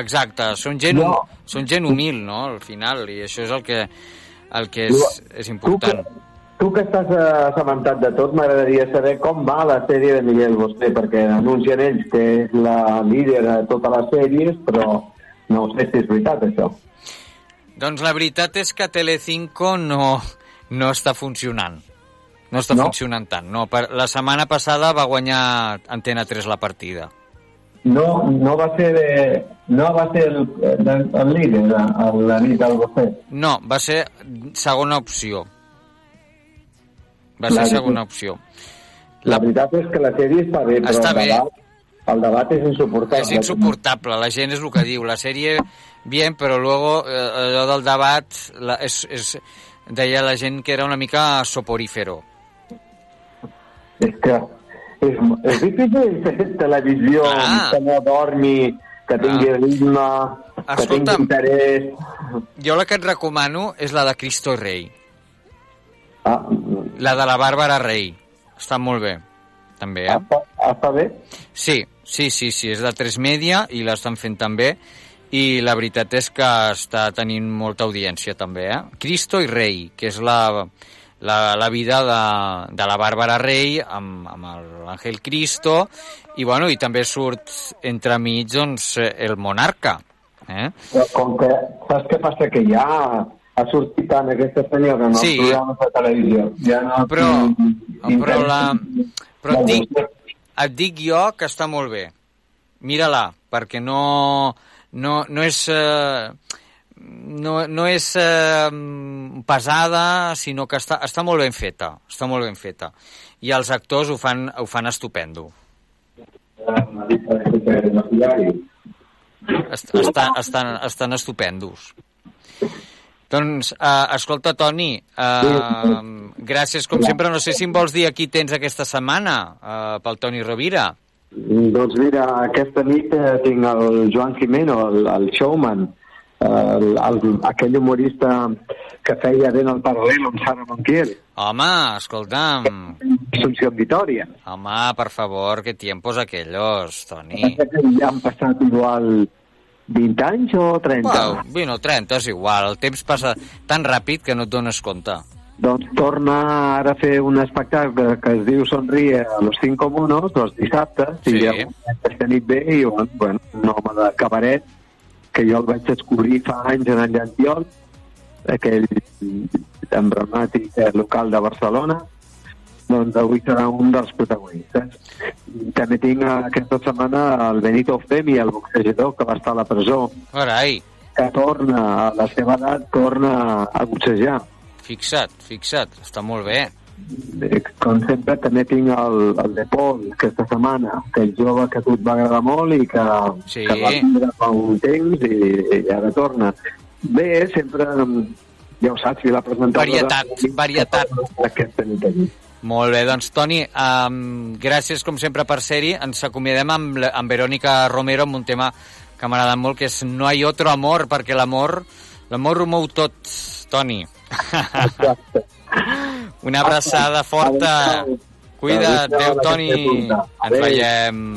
Exacte, són gent, No. són gent humil, no?, al final, i això és el que, el que és, és important. Tu que estàs eh, assabentat de tot, m'agradaria saber com va la sèrie de Miguel Bosé, perquè anuncien ells que és la líder de totes les sèries, però no sé si és veritat, això. Doncs la veritat és que Telecinco no, no està funcionant. No està No? funcionant tant. No, per, la setmana passada va guanyar Antena 3 la partida. No, no va ser, de, no va ser el, el, el líder, el, la nit del Bosé. No, va ser segona opció. Va La- ser segona opció. La veritat és que la sèrie està bé, però Està el, bé. Debat, el debat és insuportable. És insuportable, la gent és el que diu. La sèrie, bien, però luego eh, allò del debat, la, és, és, deia la gent que era una mica soporífero. És que és, és difícil fer televisió Ah. que no dormi, que tingui ritme, que tingui Escolta'm. interès. Jo la que et recomano és la de Cristo Rei. Ah, La de la Bàrbara Rei. Està molt bé, també, eh? Està, està bé? Sí, sí, sí, sí, és de 3 Media i l'estan fent també i la veritat és que està tenint molta audiència també, eh? Cristo i Rei, que és la, la, la vida de, de la Bàrbara Rei amb, amb l'Àngel Cristo i, bueno, i també surt entremig doncs, el monarca. Eh? Però com que, saps què passa? Que ja ha sortit tant aquesta senyora en els Sí. programes de televisió. Ja no Però, però, la, però et dic, et dic jo que està molt bé. Mira-la, perquè no, no, no és... Eh, no, no és eh, pesada, sinó que està, està molt ben feta. Està molt ben feta. I els actors ho fan, ho fan estupendo. Est, estan, estan, estan estupendos. Doncs, uh, escolta, Toni, uh, gràcies com sempre. No sé si em vols dir qui tens aquesta setmana uh, pel Toni Rovira. Doncs mira, aquesta nit eh, tinc el Joan Jimeno, el, el showman, el, el, aquell humorista que feia ben el paral·lel amb Sara Montiel. Home, escolta'm. Assumpció Vitòria. Home, per favor, que tiempos aquellos, Toni. Ja han passat igual 20 anys o 30? Well, 20 o 30, és igual. El temps passa tan ràpid que no et dones compte. Doncs torna ara a fer un espectacle que es diu Sonríe a los cinco monos, els dissabtes, Sí. i ja aquesta nit ve i bueno, bueno, un home de cabaret que jo el vaig descobrir fa anys en el Llantiol, aquell emblemàtic eh, local de Barcelona, doncs avui serà un dels protagonistes. També tinc eh, aquesta setmana el Benito Femi, el boxejador que va estar a la presó, Carai, que torna, a la seva edat, torna a boxejar. fixa't, fixa't, està molt bé. Com sempre també tinc el, el de Pol aquesta setmana, que és jove que a tu et va agradar molt i que, Sí. que va vindre fa un temps i, i ara torna. Bé, sempre, ja ho saps, si la presentadora... Varietat, varietat. Nit aquí. Molt bé, doncs Toni, um, gràcies com sempre per ser-hi. Ens acomiadem amb, amb Verònica Romero amb un tema que m'ha agradat molt, que és No hay otro amor, perquè l'amor l'amor ho mou tot, Toni. Una abraçada forta. Cuida't, adéu, Toni. Ens veiem.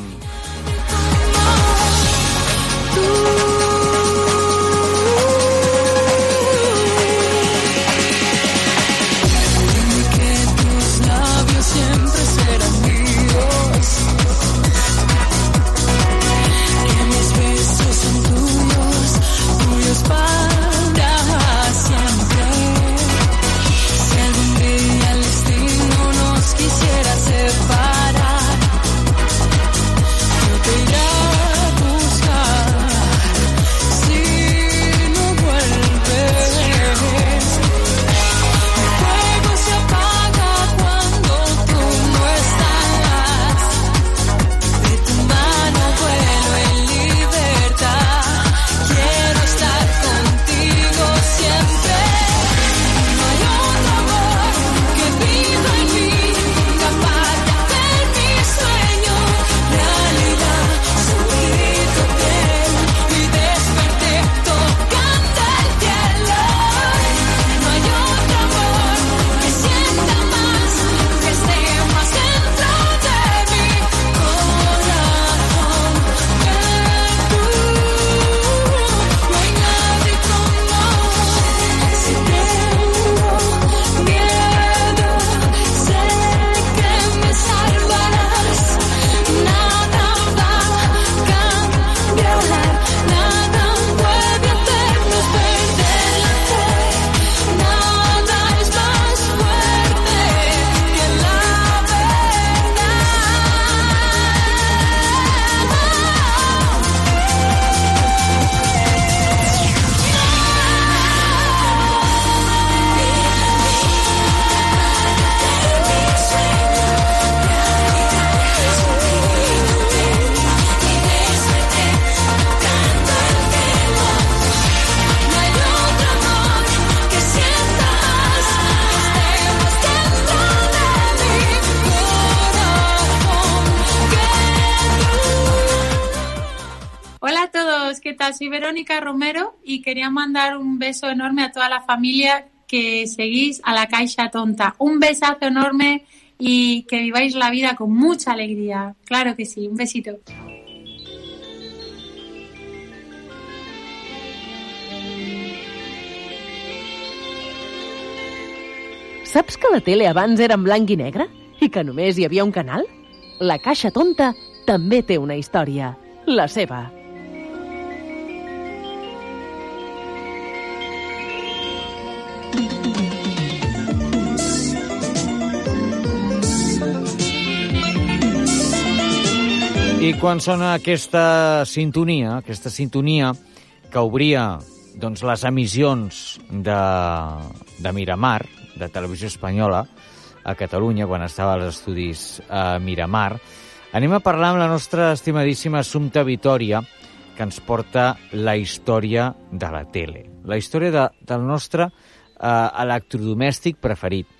Todos, ¿qué tal? Soy Verónica Romero y quería mandar un beso enorme a toda la familia que seguís a la Caixa Tonta. Un besazo enorme y que viváis la vida con mucha alegría. Claro que sí, un besito. Saps que la tele abans era en blanc i negre? I que només hi havia un canal? La Caixa Tonta també té una història. La seva. I quan sona aquesta sintonia, aquesta sintonia que obria doncs, les emissions de, de Miramar, de Televisió Espanyola, a Catalunya, quan estava als estudis a Miramar, anem a parlar amb la nostra estimadíssima Assumpta Vitoria, que ens porta la història de la tele, la història de, del nostre eh, electrodomèstic preferit.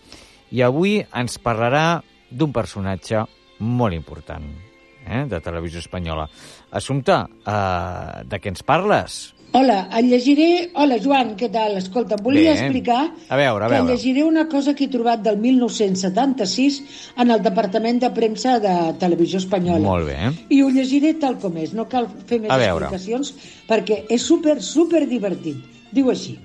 I avui ens parlarà d'un personatge molt important eh, de Televisió Espanyola. Assumpta, eh, de què ens parles? Hola, et llegiré... Hola, Joan, què tal? Escolta, em volia Bé. explicar A veure, a que veure. llegiré una cosa que he trobat del 1976 en el Departament de Premsa de Televisió Espanyola. Molt bé. I ho llegiré tal com és, no cal fer més A veure. explicacions perquè és súper, súper divertit. Diu així.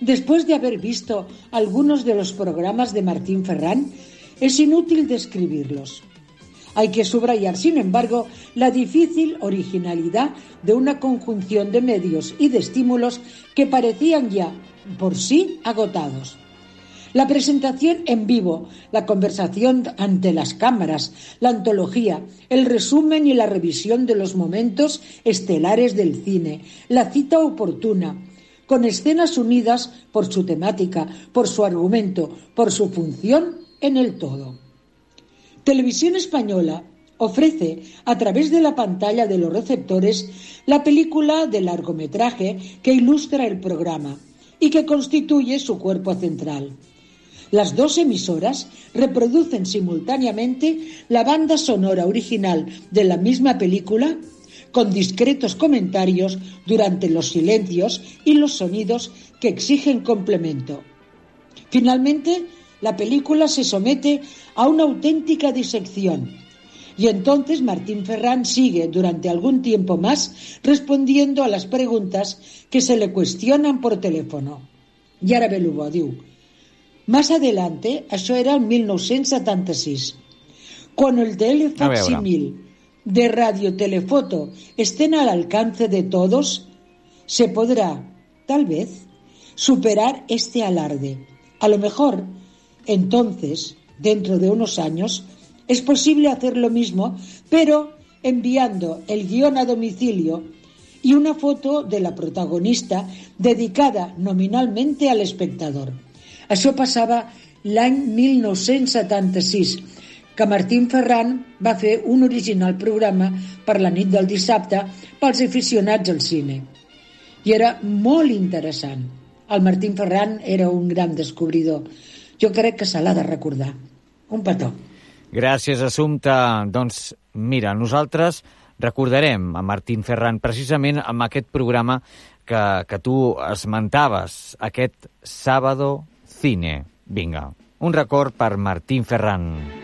Después de haber visto algunos de los programas de Martín Ferrán, es inútil describirlos. Hay que subrayar, sin embargo, la difícil originalidad de una conjunción de medios y de estímulos que parecían ya por sí agotados. La presentación en vivo, la conversación ante las cámaras, la antología, el resumen y la revisión de los momentos estelares del cine, la cita oportuna, con escenas unidas por su temática, por su argumento, por su función en el todo. Televisión Española ofrece a través de la pantalla de los receptores la película de largometraje que ilustra el programa y que constituye su cuerpo central. Las dos emisoras reproducen simultáneamente la banda sonora original de la misma película con discretos comentarios durante los silencios y los sonidos que exigen complemento. Finalmente, la película se somete a una auténtica disección y entonces Martín Ferrán sigue durante algún tiempo más respondiendo a las preguntas que se le cuestionan por teléfono. I ara ve el bo, diu. Más adelante, això era el 1976, cuando el telefacsímil de radiotelefoto estén al alcance de todos, se podrá, tal vez, superar este alarde. A lo mejor, entonces, dentro de unos años, es posible hacer lo mismo, pero enviando el guión a domicilio y una foto de la protagonista dedicada nominalmente al espectador. Això passava l'any 1976, que Martín Ferran va fer un original programa per la nit del dissabte pels aficionats al cine. I era molt interessant. El Martín Ferran era un gran descobridor. Jo crec que se l'ha de recordar. Un petó. Gràcies, Assumpta. Doncs mira, nosaltres recordarem a Martín Ferran precisament amb aquest programa que, que tu esmentaves, aquest Sábado Cine. Vinga, un record per Martín Ferran.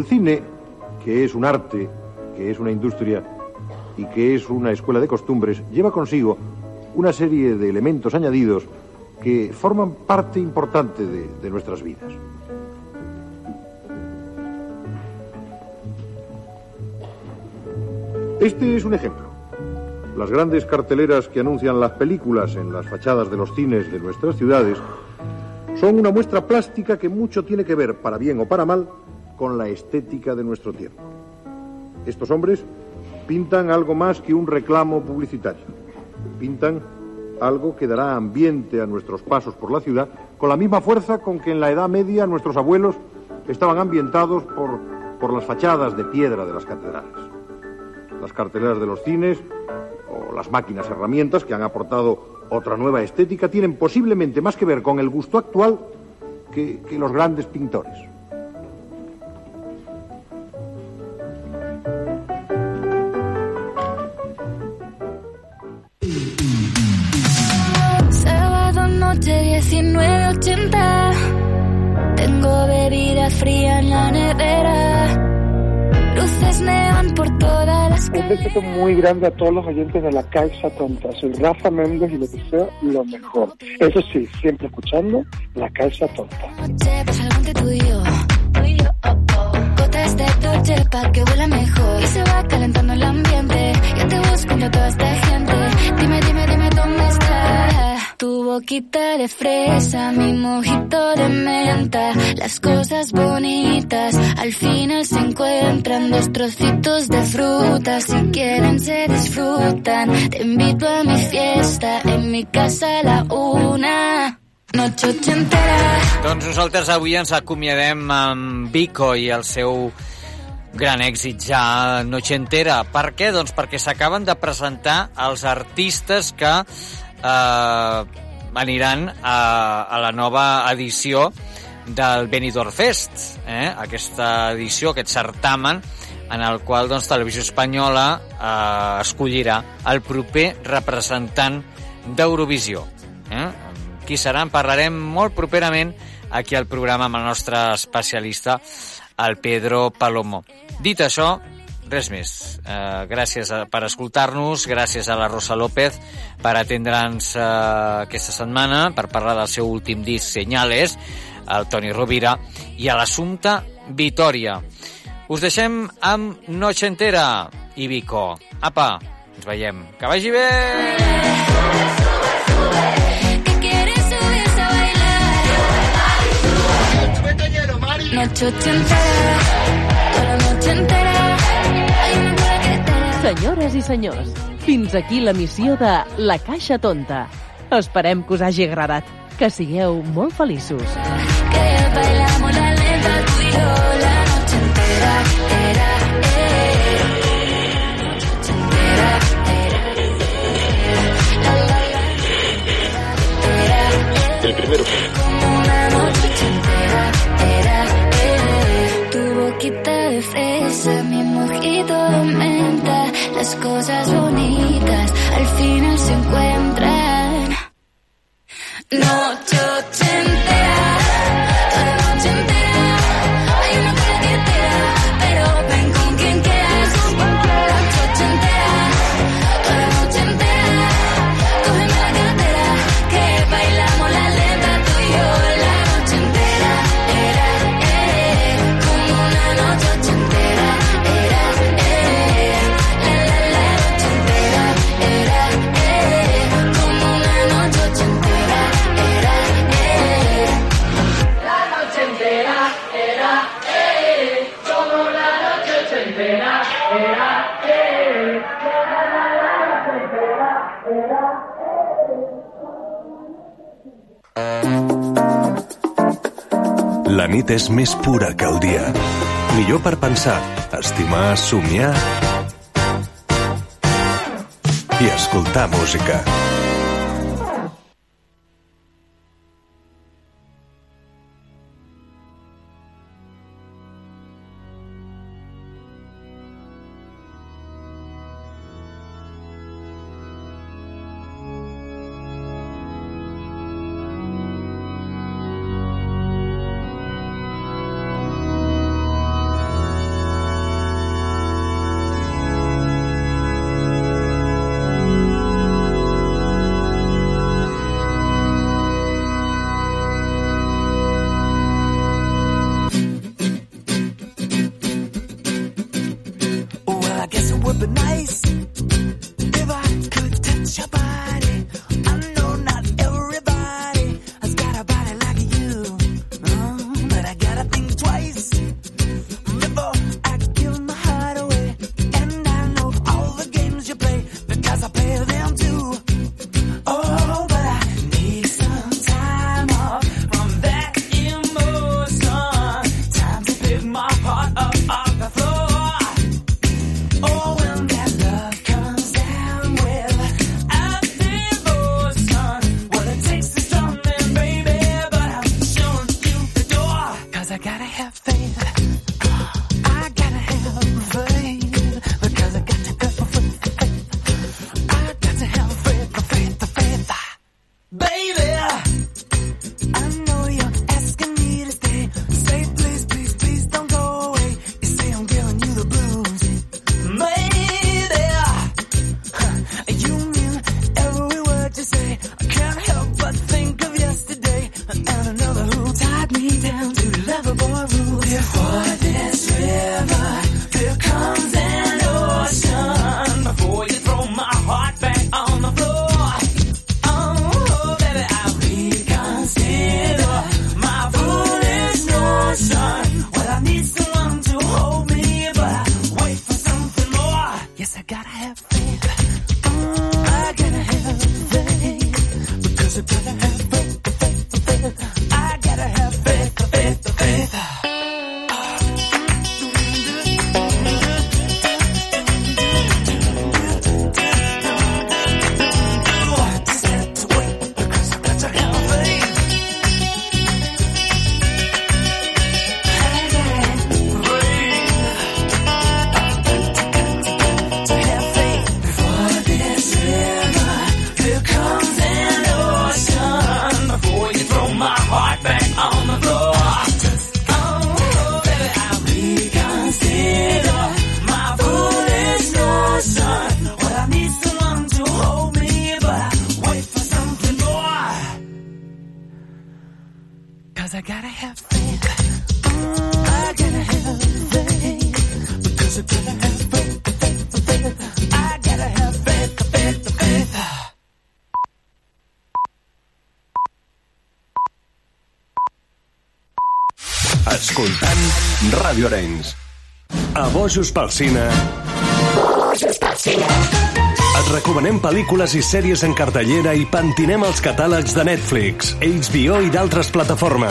El cine, que es un arte, que es una industria y que es una escuela de costumbres, lleva consigo una serie de elementos añadidos que forman parte importante de, nuestras vidas. Este es un ejemplo. Las grandes carteleras que anuncian las películas en las fachadas de los cines de nuestras ciudades son una muestra plástica que mucho tiene que ver, para bien o para mal, con la estética de nuestro tiempo. Estos hombres pintan algo más que un reclamo publicitario. Pintan algo que dará ambiente a nuestros pasos por la ciudad con la misma fuerza con que en la Edad Media nuestros abuelos estaban ambientados por, por las fachadas de piedra de las catedrales. Las carteleras de los cines o las máquinas herramientas que han aportado otra nueva estética tienen posiblemente más que ver con el gusto actual que, que los grandes pintores. Fría en la nevera. Luces neón por todas las Un besito muy grande a todos los oyentes de la Caixa Tonta. Soy Rafa Méndez y les deseo lo mejor. Eso sí, siempre escuchando la Caixa Tonta. oh, oh. Gotas de Dolce para que huela mejor. Y se va calentando el ambiente. Yo te busco entre toda esta gente. Tu boquita de fresa, mi mojito de menta. Las cosas bonitas al final se encuentran. Dos trocitos de fruta, si quieren se disfrutan. Te invito a mi fiesta, en mi casa a la una. Noche ochentera. Doncs nosaltres avui ens acomiadem amb Vico i el seu gran èxit ja nochentera. Per què? Doncs perquè s'acaben de presentar els artistes que eh, aniran a, a la nova edició del Benidorm Fest, eh? aquesta edició, aquest certamen, en el qual doncs, Televisió Espanyola eh, escollirà el proper representant d'Eurovisió. Eh? Qui serà? En parlarem molt properament aquí al programa amb el nostre especialista, el Pedro Palomo. Dit això, res més. Eh, gràcies a, per escoltar-nos, gràcies a la Rosa López per atendre'ns eh, aquesta setmana, per parlar del seu últim disc, Senyales, el Toni Rovira, i a l'assumpte Vitoria. Us deixem amb Noche Entera i Vico. Apa, ens veiem. Que vagi bé! Noche entera, toda la noche entera. Senyores i senyors, fins aquí la missió de La Caixa Tonta. Esperem que us hagi agradat. Que sigueu molt feliços. que bailamos la lenta tú y yo la noche entera. Era, eh. Eh. Primero. Cosas bonitas al final se encuentran. Noche La nit és més pura que el dia. Millor per pensar, estimar, somiar i escoltar música. A Bojos pel Cine. Et recomanem pel·lícules i sèries en cartellera i pentinem els catàlegs de Netflix, HBO i d'altres plataformes.